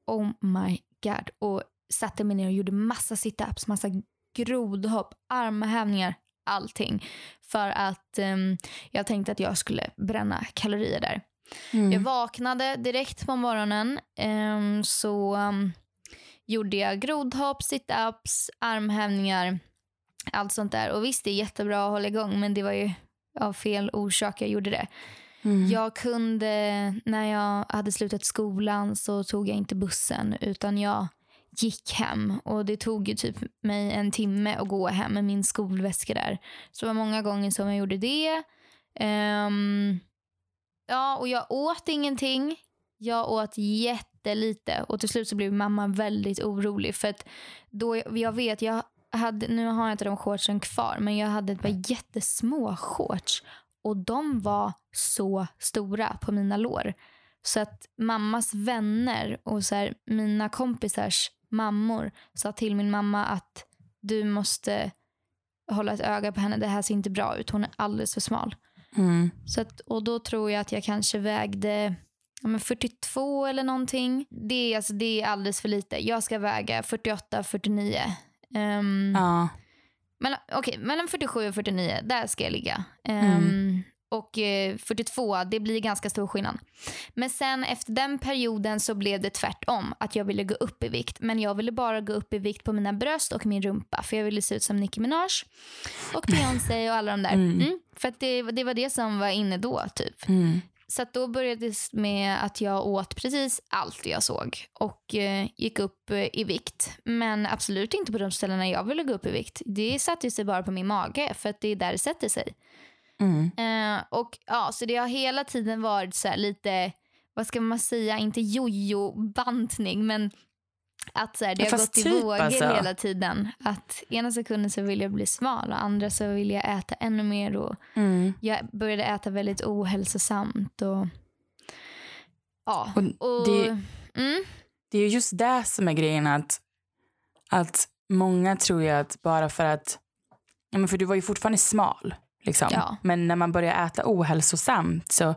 oh my god. Och satte mig ner och gjorde massa situps, massa grodhopp, armhävningar, allting. För att um, jag tänkte att jag skulle bränna kalorier där. Mm. Jag vaknade direkt på morgonen. Um, så um, gjorde jag grodhopp, situps, armhävningar, allt sånt där. Och visst, det är jättebra att hålla igång men det var ju av fel orsak jag gjorde det. Mm. Jag kunde, när jag hade slutat skolan så tog jag inte bussen utan jag gick hem och det tog ju typ mig en timme att gå hem med min skolväska där. Så det var många gånger som jag gjorde det. Um, ja, och jag åt ingenting. Jag åt jättelite och till slut så blev mamma väldigt orolig för att då jag vet, jag hade, nu har jag inte de shortsen kvar, men jag hade ett par jättesmå shorts och de var så stora på mina lår. Så att mammas vänner och så här, mina kompisars mammor sa till min mamma att du måste hålla ett öga på henne. Det här ser inte bra ut. Hon är alldeles för smal. Mm. Så att, och då tror jag att jag kanske vägde ja, men 42 eller någonting. Det är, alltså, det är alldeles för lite. Jag ska väga 48, 49. Um, ja. mellan, okay, mellan 47 och 49, där ska jag ligga. Um, mm och 42, eh, det blir ganska stor skillnad. Men sen efter den perioden så blev det tvärtom. Att jag ville gå upp i vikt. Men jag ville bara gå upp i vikt på mina bröst och min rumpa. För jag ville se ut som Nicki Minaj och Beyoncé och alla de där. Mm. Mm, för det, det var det som var inne då typ. Mm. Så då började det med att jag åt precis allt jag såg och eh, gick upp eh, i vikt. Men absolut inte på de ställena jag ville gå upp i vikt. Det satte sig bara på min mage för att det är där det sätter sig. Mm. Eh, och ja, Så det har hela tiden varit så här lite, vad ska man säga, inte jojo-bantning men att så här, det har Fast gått i typ vågor alltså. hela tiden. Att ena sekunden så vill jag bli smal och andra så vill jag äta ännu mer. Och Mm. jag började äta väldigt ohälsosamt. Och, ja, Och och, det- mm, Det är ju just det som är grejen att, att många tror ju att bara för att, ja men för du var ju fortfarande smal liksom. Ja. Men när man börjar äta ohälsosamt så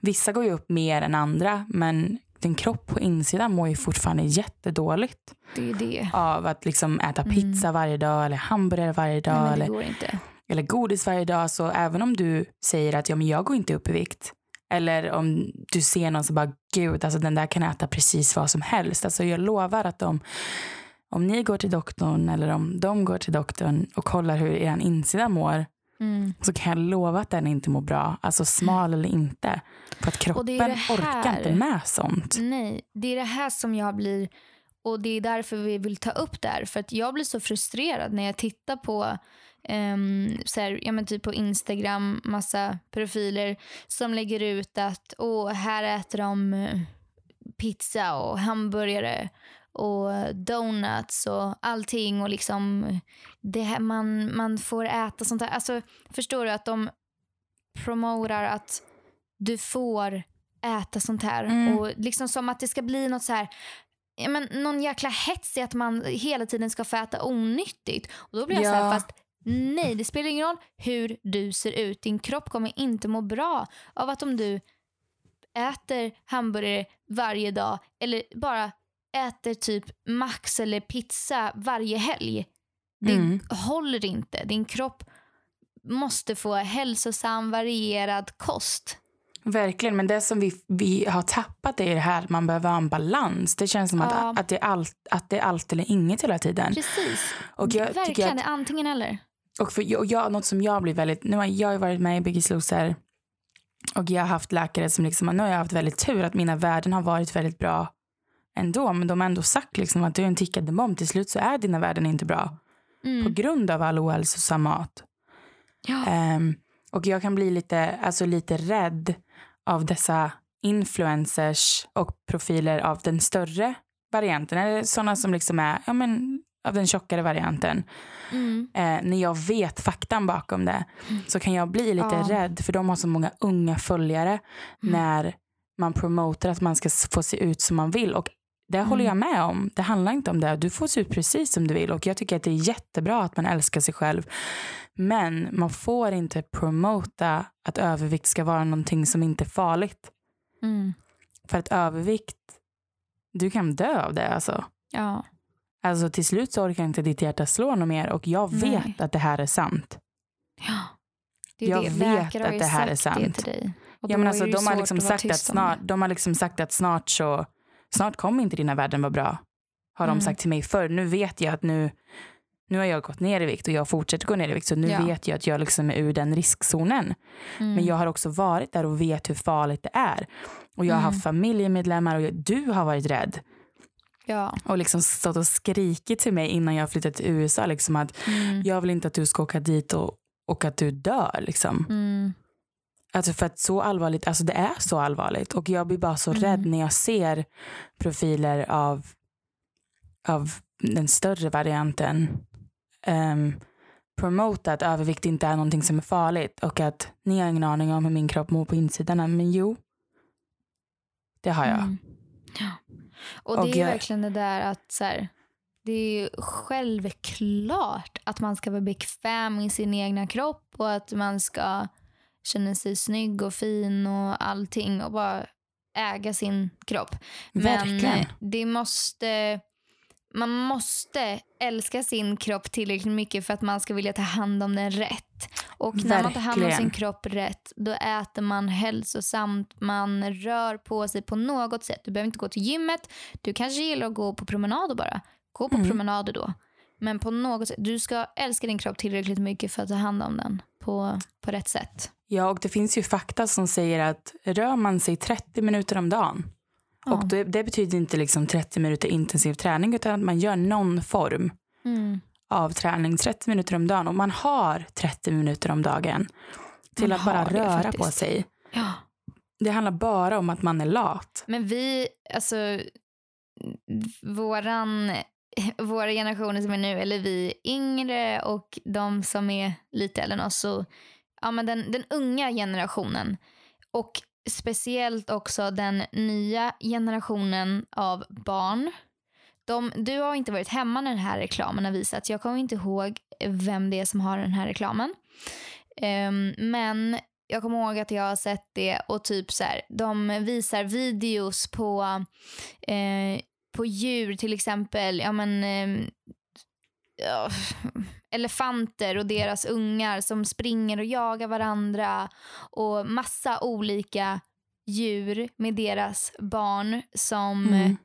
vissa går ju upp mer än andra men din kropp på insidan mår ju fortfarande jättedåligt det är det. av att liksom äta Mm. pizza varje dag eller hamburgare varje dag Nej, eller, eller godis varje dag. Så även om du säger att ja, men jag går inte upp i vikt eller om du ser någon som bara gud, alltså den där kan äta precis vad som helst. Alltså jag lovar att de, om ni går till doktorn eller om de går till doktorn och kollar hur er insida mår Mm. så kan jag lova att den inte mår bra. Alltså smal eller inte. För att det kroppen det här- orkar inte med sånt. Nej, det är det här som jag blir och det är därför vi vill ta upp det här. För att jag blir så frustrerad när jag tittar på um, så här, ja, men typ på Instagram, massa profiler som lägger ut att Åh, här äter de eh, pizza och hamburgare och donuts och allting och liksom det här, man, man får äta sånt där. Alltså, förstår du att de promotar att du får äta sånt här. Mm. Och liksom som att det ska bli något så här ja, men någon jäkla hets i att man hela tiden ska få äta onyttigt. Och då blir jag så Ja. här, fast nej, det spelar ingen roll hur du ser ut. Din kropp kommer inte må bra av att om du äter hamburgare varje dag eller bara äter typ max eller pizza varje helg. Det Mm. håller inte. Din kropp måste få hälsosam, varierad kost. Verkligen, men det som vi, vi har tappat är det här att man behöver ha en balans. Det känns som Ja. att, att, det är allt, att det är allt eller inget hela tiden. Precis. Och jag Verkligen, att, antingen eller. och för, och jag, något som jag blir väldigt, nu har jag varit med i Biggest Loser och jag har haft läkare som liksom, nu har jag haft väldigt tur att mina värden har varit väldigt bra ändå. Men de har ändå sagt liksom att du är en tickande bomb. Till slut så är dina värden inte bra på Mm. grund av all ohälsosam mat. Ja. Ehm, och jag kan bli lite, alltså lite rädd av dessa influencers och profiler av den större varianten. Eller sådana som liksom är ja, men, av den tjockare varianten. Mm. Eh, när jag vet faktan bakom det så kan jag bli lite Ja. rädd för de har så många unga följare när man promotar att man ska få se ut som man vill. Och det håller jag med om. Det handlar inte om det. Du får se ut precis som du vill och jag tycker att det är jättebra att man älskar sig själv. Men man får inte promota att övervikt ska vara någonting som inte är farligt. Mm. För att övervikt, du kan dö av det alltså. Ja. Alltså till slut så orkar inte ditt hjärta slå något mer och jag Nej. vet att det här är sant. ja. Det är Jag det. vet Läkare att det här är sagt det sant. till dig. Och Ja, men alltså, de, har liksom sagt att snart, de har liksom sagt att snart så snart kommer inte dina värden vara bra. Har de Mm. sagt till mig förr. Nu vet jag att nu, nu har jag gått ner i vikt och jag fortsätter gå ner i vikt. Så nu Ja. vet jag att jag liksom är ur den riskzonen. Mm. Men jag har också varit där och vet hur farligt det är. Och jag har Mm. haft familjemedlemmar och jag, du har varit rädd. Ja. Och liksom stått och skrikit till mig innan jag flyttade till USA. Liksom att Mm. jag vill inte att du ska åka dit och, och att du dör. Liksom. Mm. Alltså för att så allvarligt, alltså det är så allvarligt. Och jag blir bara så Mm. rädd när jag ser profiler av, av den större varianten. Um, promota att övervikt inte är någonting som är farligt. Och att ni har ingen aning om hur min kropp mår på insidan. Men jo, det har jag. Mm. Ja. Och det Och är jag- verkligen det där att så här, det är ju självklart att man ska vara bekväm i sin egna kropp och att man ska känna sig snygg och fin och allting och bara äga sin kropp. Men Verkligen. eh, det måste, man måste älska sin kropp tillräckligt mycket för att man ska vilja ta hand om den rätt. Och när man tar hand om Verkligen. sin kropp rätt, då äter man hälsosamt, man rör på sig på något sätt. Du behöver inte gå till gymmet, du kanske gillar att gå på promenader bara. Gå på Mm. promenader då. Men på något sätt, du ska älska din kropp tillräckligt mycket för att ta hand om den på, på rätt sätt. Ja, och det finns ju fakta som säger att rör man sig 30 minuter om dagen Ja. och det, det betyder inte liksom 30 minuter intensiv träning utan att man gör någon form Mm. av träning 30 minuter om dagen och man har 30 minuter om dagen till Man att bara röra faktiskt. på sig. Ja. Det handlar bara om att man är lat. Men vi, alltså våran, våra generationer som är nu, eller vi yngre och de som är lite äldre än oss, så, ja, men den, den unga generationen och speciellt också den nya generationen av barn. De, du har inte varit hemma när den här reklamen har visats. Jag kommer inte ihåg vem det är som har den här reklamen. Um, men jag kommer ihåg att jag har sett det och typ så här, de visar videos på, eh, på djur till exempel, ja men eh, ja, elefanter och deras ungar som springer och jagar varandra och massa olika djur med deras barn som Mm.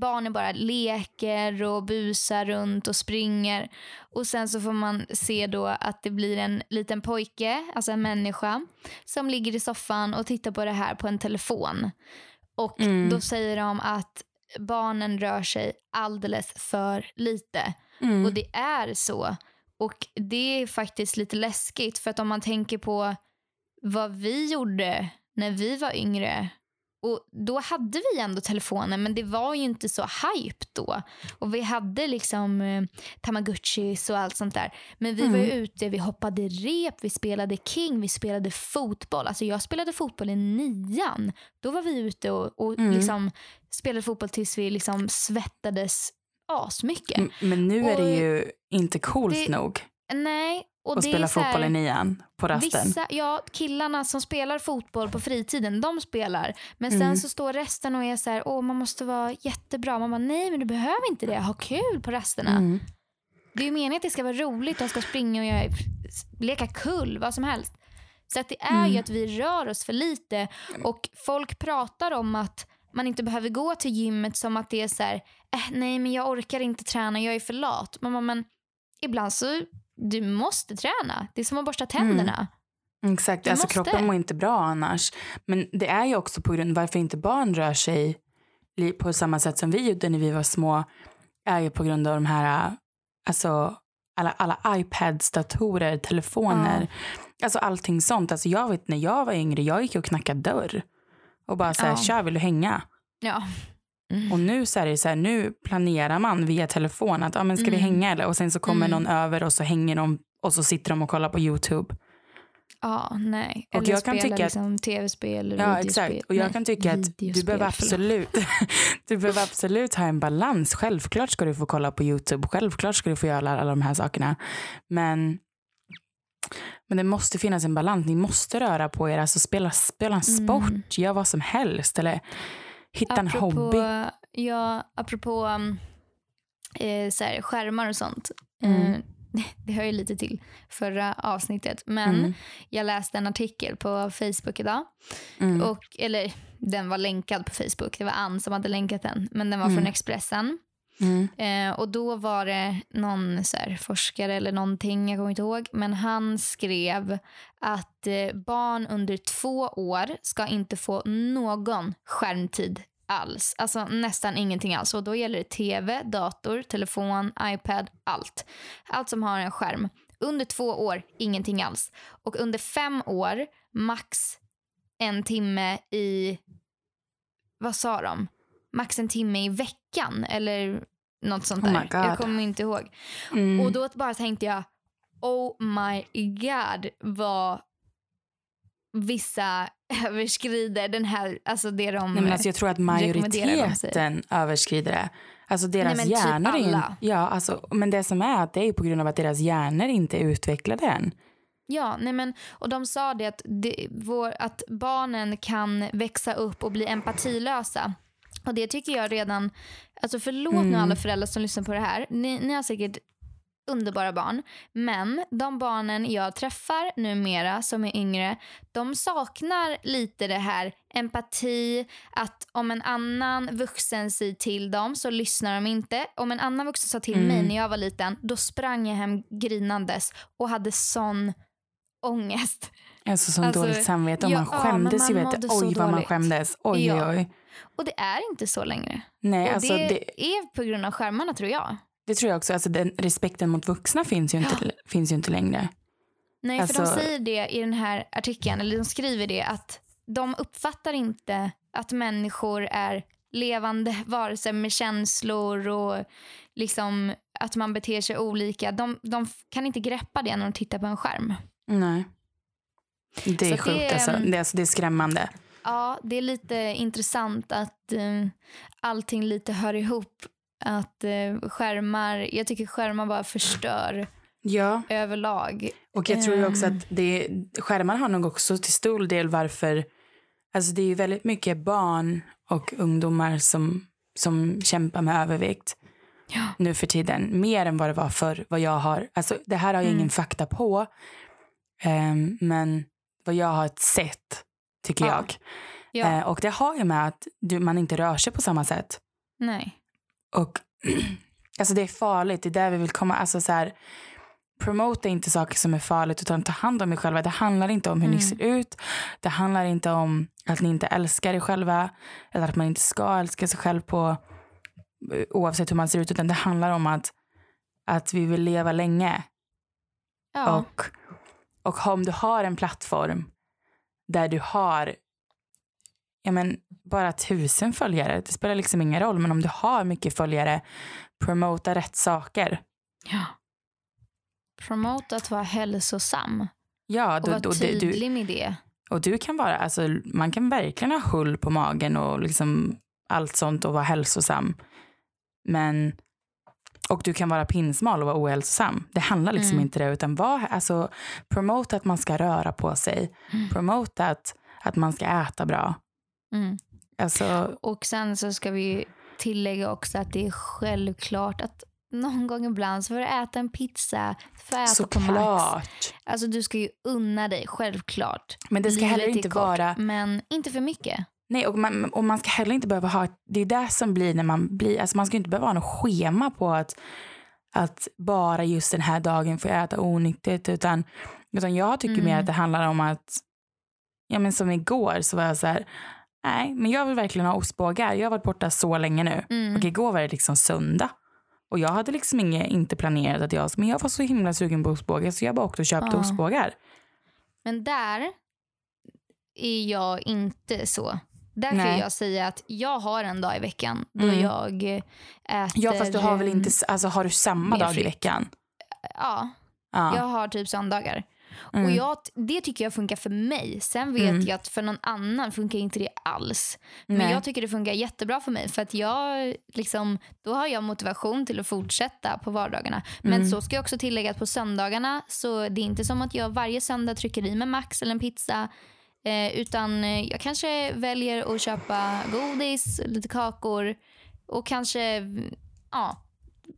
barnen bara leker och busar runt och springer. Och sen så får man se då att det blir en liten pojke, alltså en människa, som ligger i soffan och tittar på det här på en telefon. Och Mm. då säger de att barnen rör sig alldeles för lite. Mm. Och det är så. Och det är faktiskt lite läskigt för att om man tänker på vad vi gjorde när vi var yngre och då hade vi ändå telefonen men det var ju inte så hype då. Och vi hade liksom eh, tamagotchis och allt sånt där. Men vi var ju ute, vi hoppade rep, vi spelade king, vi spelade fotboll. Alltså jag spelade fotboll i nian. Då var vi ute och, och Mm. liksom spelade fotboll tills vi liksom svettades asmycket. M- Men nu är det Och ju inte coolt det- nog Nej. Och det spela är så här- fotboll i nian på rasten. Vissa, ja, killarna som spelar fotboll på fritiden, de spelar. Men sen Mm. så står resten och är så här, åh man måste vara jättebra. Man bara, nej men du behöver inte det. Ha kul på rasterna. Mm. Det är ju meningen att det ska vara roligt. De ska springa och göra, leka kull, vad som helst. Så att det är Mm. ju att vi rör oss för lite. Och folk pratar om att man inte behöver gå till gymmet som att det är så här, äh, nej men jag orkar inte träna, jag är för lat. Bara, men ibland så, du måste träna. Det är som att borsta tänderna. Exakt, Du alltså måste. kroppen mår inte bra annars. Men det är ju också på grund varför inte barn rör sig på samma sätt som vi gjorde när vi var små är ju på grund av de här, alltså alla, alla iPads, datorer, telefoner. Alltså allting sånt. Alltså jag vet när jag var yngre, jag gick och knackade dörr. Och bara så här, Ja. tja vill du hänga? Ja. Och nu så är det så här, nu planerar man via telefon att, ja men ska vi Mm. hänga eller? Och sen så kommer Mm. någon över och så hänger de och så sitter de och kollar på YouTube. Ja, nej. Och Eller jag kan tycka att- liksom tv-spel eller Ja exakt och jag Nej, kan tycka att du behöver absolut du behöver absolut ha en balans. Självklart ska du få kolla på YouTube, självklart ska du få göra alla, alla de här sakerna. Men, men det måste finnas en balans, ni måste röra på er, alltså spela, spela en Mm. sport, gör vad som helst eller hitta en apropå, hobby. Ja, apropå um, eh, så här, skärmar och sånt. Mm. Eh, det hör ju lite till förra avsnittet. Men Mm. jag läste en artikel på Facebook idag. Mm. Och, eller den var länkad på Facebook. Det var Ann som hade länkat den. Men den var Mm. från Expressen. Mm. Eh, och då var det någon så här, forskare eller någonting, jag kommer inte ihåg, men han skrev att eh, barn under två år ska inte få någon skärmtid alls. Alltså nästan ingenting alls. Och då gäller det tv, dator, telefon, iPad, allt. Allt som har en skärm. Under två år, ingenting alls. Och under fem år, max en timme i, vad sa de? Max en timme i veckan eller något sånt Oh där. God. jag kommer inte ihåg. Mm. Och då bara tänkte jag, oh my god vad vissa överskrider den här, alltså det de... Nej, men alltså jag tror att majoriteten överskrider det. Alltså deras Nej, typ hjärnor är ju- alla. Ja, alltså, men det som är att det är på grund av att deras hjärnor inte är utvecklade än. Ja, nej men, och de sa det att, det, vår, att barnen kan växa upp och bli empatilösa. Och det tycker jag redan, alltså förlåt nu Mm. alla föräldrar som lyssnar på det här. Ni, ni har säkert underbara barn. Men de barnen jag träffar numera som är yngre, de saknar lite det här empati, att om en annan vuxen säger till dem så lyssnar de inte. Om en annan vuxen sa till Mm. mig när jag var liten, då sprang jag hem grinandes och hade sån ångest. Alltså som Alltså, dåligt samvete. Och ja, man ja, skämdes ju. man Vet mådde så Oj vad man skämdes. Oj Ja. oj. Och det är inte så längre. Nej, och alltså det, det, är på grund av skärmarna tror jag. det tror jag också. Alltså den respekten mot vuxna finns ju inte, finns ju inte längre. Nej, för Alltså- de säger det i den här artikeln, eller de skriver det att de uppfattar inte att människor är levande varelser med känslor och liksom att man beter sig olika. De, de kan inte greppa det när de tittar på en skärm. Nej. Det är Så sjukt det- alltså. Det alltså. Det är skrämmande. Ja, det är lite intressant att eh, allting lite hör ihop. Att eh, skärmar, jag tycker skärmar bara förstör Ja, överlag. och jag tror ju också Ehm. att det, skärmar har nog också till stor del varför, alltså det är ju väldigt mycket barn och ungdomar som, som kämpar med övervikt Ja. nu för tiden. Mer än vad det var förr, vad jag har, alltså det här har jag Mm. ingen fakta på, ehm, men vad jag har sett tycker Ja. jag. Ja, Eh, och det har ju med att du, man inte rör sig på samma sätt. nej. Och alltså det är farligt, det är där vi vill komma. Alltså så här, promota inte saker som är farligt utan ta hand om er själva. Det handlar inte om hur ni Mm. ser ut. Det handlar inte om att ni inte älskar er själva eller att man inte ska älska sig själv på oavsett hur man ser ut utan det handlar om att, att vi vill leva länge. Ja. Och, och om du har en plattform där du har ja men, bara tusen följare, det spelar liksom ingen roll, men om du har mycket följare, promota rätt saker. ja. Promote att vara hälsosam Ja, och då, vara det, du, tydlig med det. och du kan vara, alltså, man kan verkligen ha hull på magen och liksom allt sånt och vara hälsosam. Men, och du kan vara pinsmal och vara ohälsosam. Det handlar liksom Mm. inte det, utan var, alltså, promota att man ska röra på sig. Mm. Promota att, att man ska äta bra. Mm. Alltså, Och sen så ska vi tillägga också att det är självklart att någon gång ibland så får du äta en pizza, får äta på Max. Alltså du ska ju unna dig, självklart. Men det ska Livet heller inte vara... Men inte för mycket. Nej, och man, och man ska heller inte behöva ha... Det är det som blir när man blir... Alltså man ska inte behöva ha något schema på att, att bara just den här dagen får jag äta onyttigt. Utan, utan jag tycker Mm. mer att det handlar om att... Ja, men som igår så var jag så här... Nej, men jag vill verkligen ha ostbågar. Jag har varit borta så länge nu. Mm. Och igår var det liksom söndag. Och jag hade liksom inget, inte planerat att jag... Men jag var så himla sugen på ostbågar så jag bara åkte och köpte Ja. ostbågar. Men där är jag inte så. Där kan jag säga att jag har en dag i veckan då Mm. jag äter... Ja, fast du har väl inte... Alltså har du samma dag i veckan? Ja, Ja. jag har typ söndagar. Mm. Och jag, det tycker jag funkar för mig. Sen vet Mm. jag att för någon annan funkar inte det alls. Men Nej. jag tycker det funkar jättebra för mig. För att jag liksom, då har jag motivation till att fortsätta på vardagarna. Men Mm. så ska jag också tillägga att på söndagarna så det är inte som att jag varje söndag trycker i mig Max eller en pizza. Eh, utan eh, jag kanske väljer att köpa godis, lite kakor och kanske ja,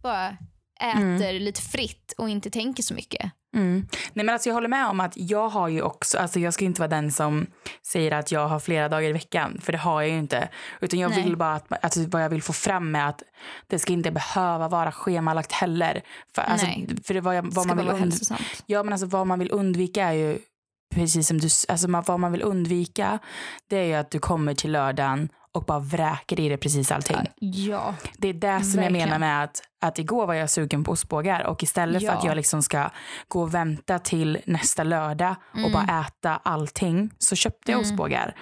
bara äter lite fritt och inte tänker så mycket. Mm. Nej, men alltså jag håller med om att jag har ju också, alltså jag ska inte vara den som säger att jag har flera dagar i veckan, för det har jag ju inte. Utan jag Nej. vill bara att, alltså vad jag vill få fram med att det ska inte behöva vara schemalagt heller. För, alltså, Nej. för det vad, jag, vad man vill und-. Ja men alltså vad man vill undvika är ju precis som du, alltså man, vad man vill undvika det är ju att du kommer till lördagen och bara vräker i dig precis allting. Ja. Det är det som jag Verkligen. menar med att, att igår var jag sugen på ostbågar och istället för Ja. att jag liksom ska gå och vänta till nästa lördag och Mm. bara äta allting så köpte jag Mm. ostbågar.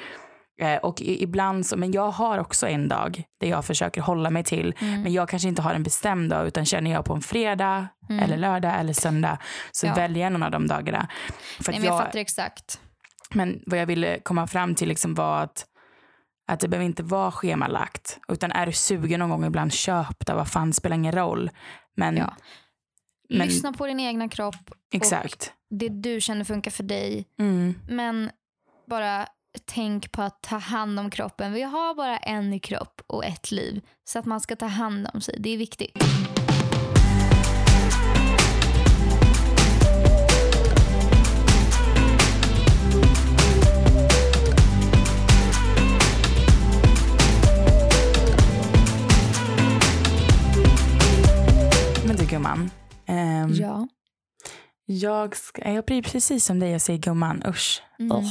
Eh, och ibland så, men jag har också en dag där jag försöker hålla mig till. Mm. Men jag kanske inte har en bestämd dag utan känner jag på en fredag Mm. eller lördag eller söndag så Ja. väljer jag någon av de dagarna. För Nej, jag jag, fattar exakt. men vad jag ville komma fram till liksom var att, att det behöver inte vara schemalagt. Utan är du sugen någon gång ibland, köp det. Vad fan, spelar ingen roll. Men Ja. Men- Lyssna på din egna kropp. exakt. Det du känner funkar för dig. Mm. Men bara tänk på att ta hand om kroppen. Vi har bara en kropp och ett liv. Så att man ska ta hand om sig. Det är viktigt. Men du gumman. ehm, Ja. Jag, ska, jag blir precis som dig och säger gumman, usch. Mm. Åh.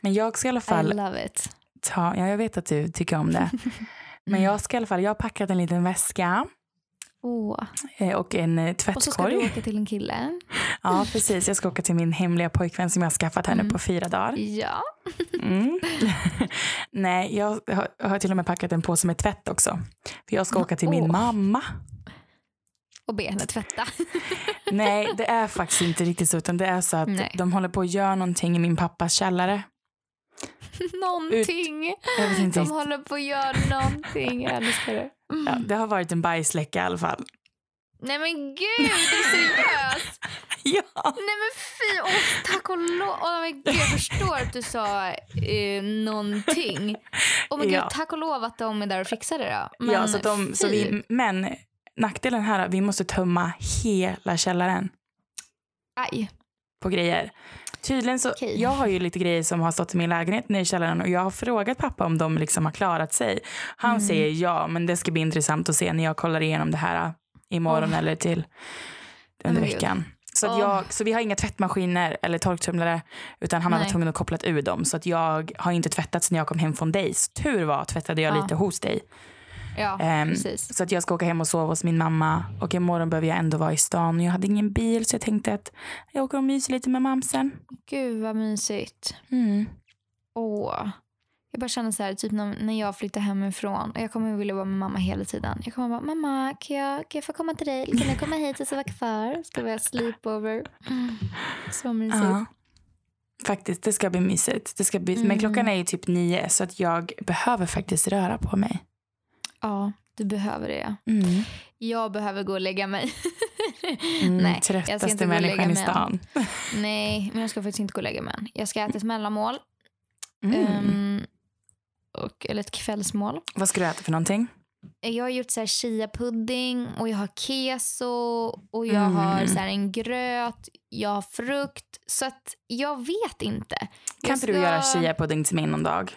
Men jag ska i alla I fall love it. ta, ja, jag vet att du tycker om det. Men Mm. jag ska i alla fall, jag har packat en liten väska. Eh, och en eh, Och så ska du tvättkorg. åka till en kille. Ja, precis. Jag ska åka till min hemliga pojkvän som jag har skaffat här nu Mm. på fyra dagar. Ja. Mm. Nej, jag har, jag har till och med packat en påse med tvätt också. För jag ska åka till min Åh. mamma. Och be henne tvätta. Nej, det är faktiskt inte riktigt så. Utan det är så att Nej. de håller på att göra någonting i min pappas källare. någonting. Inte De håller på att göra någonting. Jag älskar det. Mm. Ja, det har varit en bajsläcka i alla fall. Nej men gud, är du seriös? Ja. Nej men fy, åh, tack och lov. Åh, men gud, jag förstår att du sa eh, någonting. Åh, men gud, Ja. tack och lov att de är där och fixar det då. Men ja så att de, så vi, men nackdelen här är att vi måste tömma hela källaren Aj. på grejer. Tydligen så, Okej. jag har ju lite grejer som har stått i min lägenhet nere i källaren och jag har frågat pappa om de liksom har klarat sig. Han Mm. säger ja, men det ska bli intressant att se när jag kollar igenom det här äh, imorgon eller till under men gud. veckan. Så, att Åh. jag, så vi har inga tvättmaskiner eller torktumlare utan han har Nej. varit tvungen att koppla ur dem. Så att jag har inte tvättat sen jag kom hem från dig. Så tur var tvättade jag Ja. lite hos dig. Ja, precis. Så att jag ska åka hem och sova hos min mamma. Och imorgon behöver jag ändå vara i stan. Jag hade ingen bil så jag tänkte att jag åker och myser lite med mamsen. Gud vad mysigt. Mm. Åh. Jag bara känner så här, typ när, jag flyttar hemifrån och jag kommer vilja vara med mamma hela tiden. Jag kommer bara, mamma kan jag, kan jag få komma till dig? Kan jag komma hit och sova kvar? Ska vi ha sleepover? Mm. Så mysigt. Ja. Faktiskt, det ska bli mysigt. Det ska bli, Men Mm. klockan är ju typ nio så att jag behöver faktiskt röra på mig. Ja, du behöver det. Mm. Jag behöver gå och lägga mig. Mm, Nej, jag ska tröttaste inte människan i stan. Nej, men jag ska faktiskt inte gå och lägga mig än. Jag ska äta ett mellanmål. Mm. ehm, och, eller ett kvällsmål. Vad ska du äta för någonting? Jag har gjort så här chia-pudding och jag har keso och jag Mm. har så en gröt, jag har frukt. Så att jag vet inte. Kan Jag inte du ska- göra chia-pudding till mig någon dag?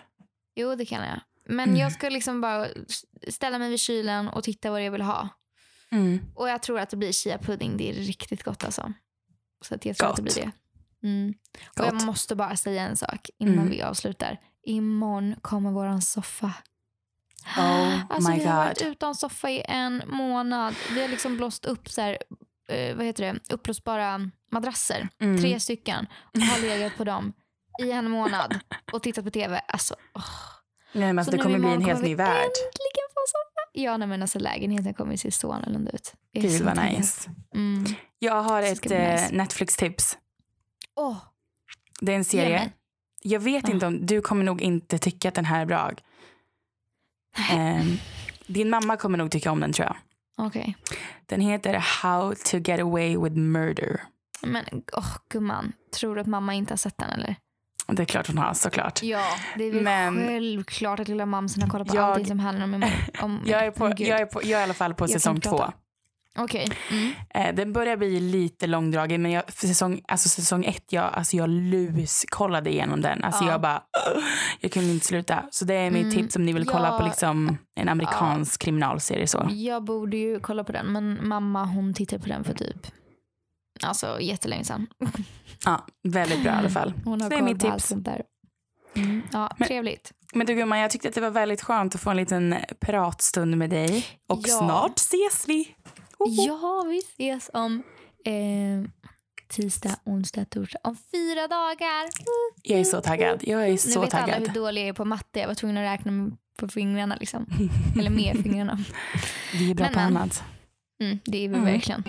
Jo, det kan jag. Men Mm. jag ska liksom bara ställa mig vid kylen och titta vad jag vill ha. Mm. Och jag tror att det blir chia-pudding. Det är riktigt gott alltså. Så att jag tror att det Gott. blir det. Mm. Och jag Gott. måste bara säga en sak innan Mm. vi avslutar. Imorgon kommer våran soffa. Oh Alltså my vi har varit god. utan soffa i en månad. Vi har liksom blåst upp så här, eh, vad heter det, uppblåsbara madrasser. Mm. Tre stycken. Och har legat på dem i en månad och tittat på tv. Alltså, åh. Nej, men alltså, Så det kommer bli en helt ny värld. Äntligen få soffa. Ja, nej, men alltså lägenheten kommer se så annorlunda ut. Gud vad nice. Mm. Jag har ett eh, nice. Netflix-tips. Åh, Det är en serie. mig. Jag vet Ah. inte om, du kommer nog inte tycka att den här är bra. Ehm, din mamma kommer nog tycka om den tror jag. Okej. Den heter How to get away with murder. Men åh, gumman. Tror du att mamma inte har sett den eller? Det är klart hon har såklart. Ja, det är väl Men- självklart att lilla mamsen har kollat på Jag- allting som handlar om... om Jag är, på, om jag, är på, jag är i alla fall på Jag säsong två. Okej. Mm. Eh, den börjar bli lite långdragen men jag, säsong, alltså säsong ett, jag, alltså jag luskollade igenom den. Alltså Ja. jag bara, jag kunde inte sluta. Så det är mitt Mm. tips om ni vill kolla Ja. på liksom en amerikansk kriminalserie så. Jag borde ju kolla på den, men mamma hon tittade på den för typ alltså, jättelänge sedan. Ja, väldigt bra i alla fall. Hon har det är mitt tips. sånt där. Mm. Ja, Men- trevligt. Men du gumman, jag tyckte att det var väldigt skönt att få en liten pratstund med dig. Och Ja. snart ses vi. Hoho. Ja, vi ses om eh, tisdag, onsdag, torsdag. Om fyra dagar. Jag är så taggad. Jag är Nu så vet alla hur taggad. dålig jag är på matte. Jag var tvungen att räkna med- på fingrarna. Liksom. Eller med fingrarna. Vi är bra Men, på men. annat. Mm, det är vi Mm. verkligen.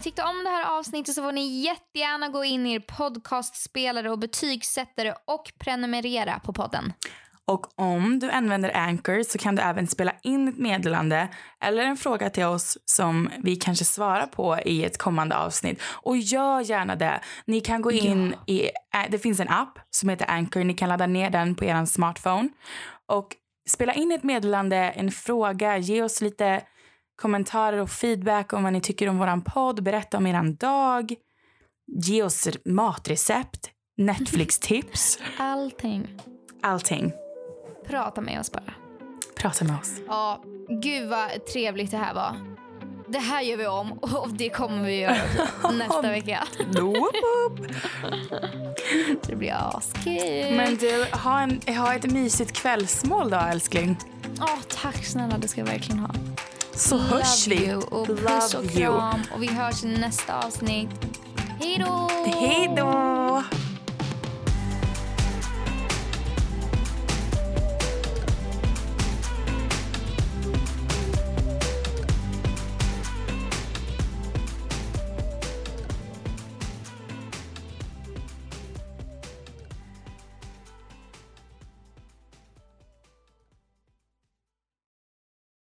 Ni tyckte om det här avsnittet så får ni jättegärna gå in i er podcastspelare och betygsätta det och prenumerera på podden. Och om du använder Anchor så kan du även spela in ett meddelande eller en fråga till oss som vi kanske svarar på i ett kommande avsnitt. Och gör gärna det. Ni kan gå in i, äh, det finns en app som heter Anchor. Ni kan ladda ner den på er smartphone och spela in ett meddelande, en fråga, ge oss lite kommentarer och feedback om vad ni tycker om våran podd, berätta om eran dag, ge oss matrecept, Netflix-tips, Allting. allting. Prata med oss bara. Prata med oss. Ja, gud vad trevligt det här var. det här gör vi om och det kommer vi göra nästa vecka. det blir askul. Men du, ha, en, ha ett mysigt kvällsmål då älskling. Ja, tack snälla. Det ska jag verkligen ha. Så Love hörs vi. You och puss och Love you. kram. Och vi hörs i nästa avsnitt. Hej då! Hej då!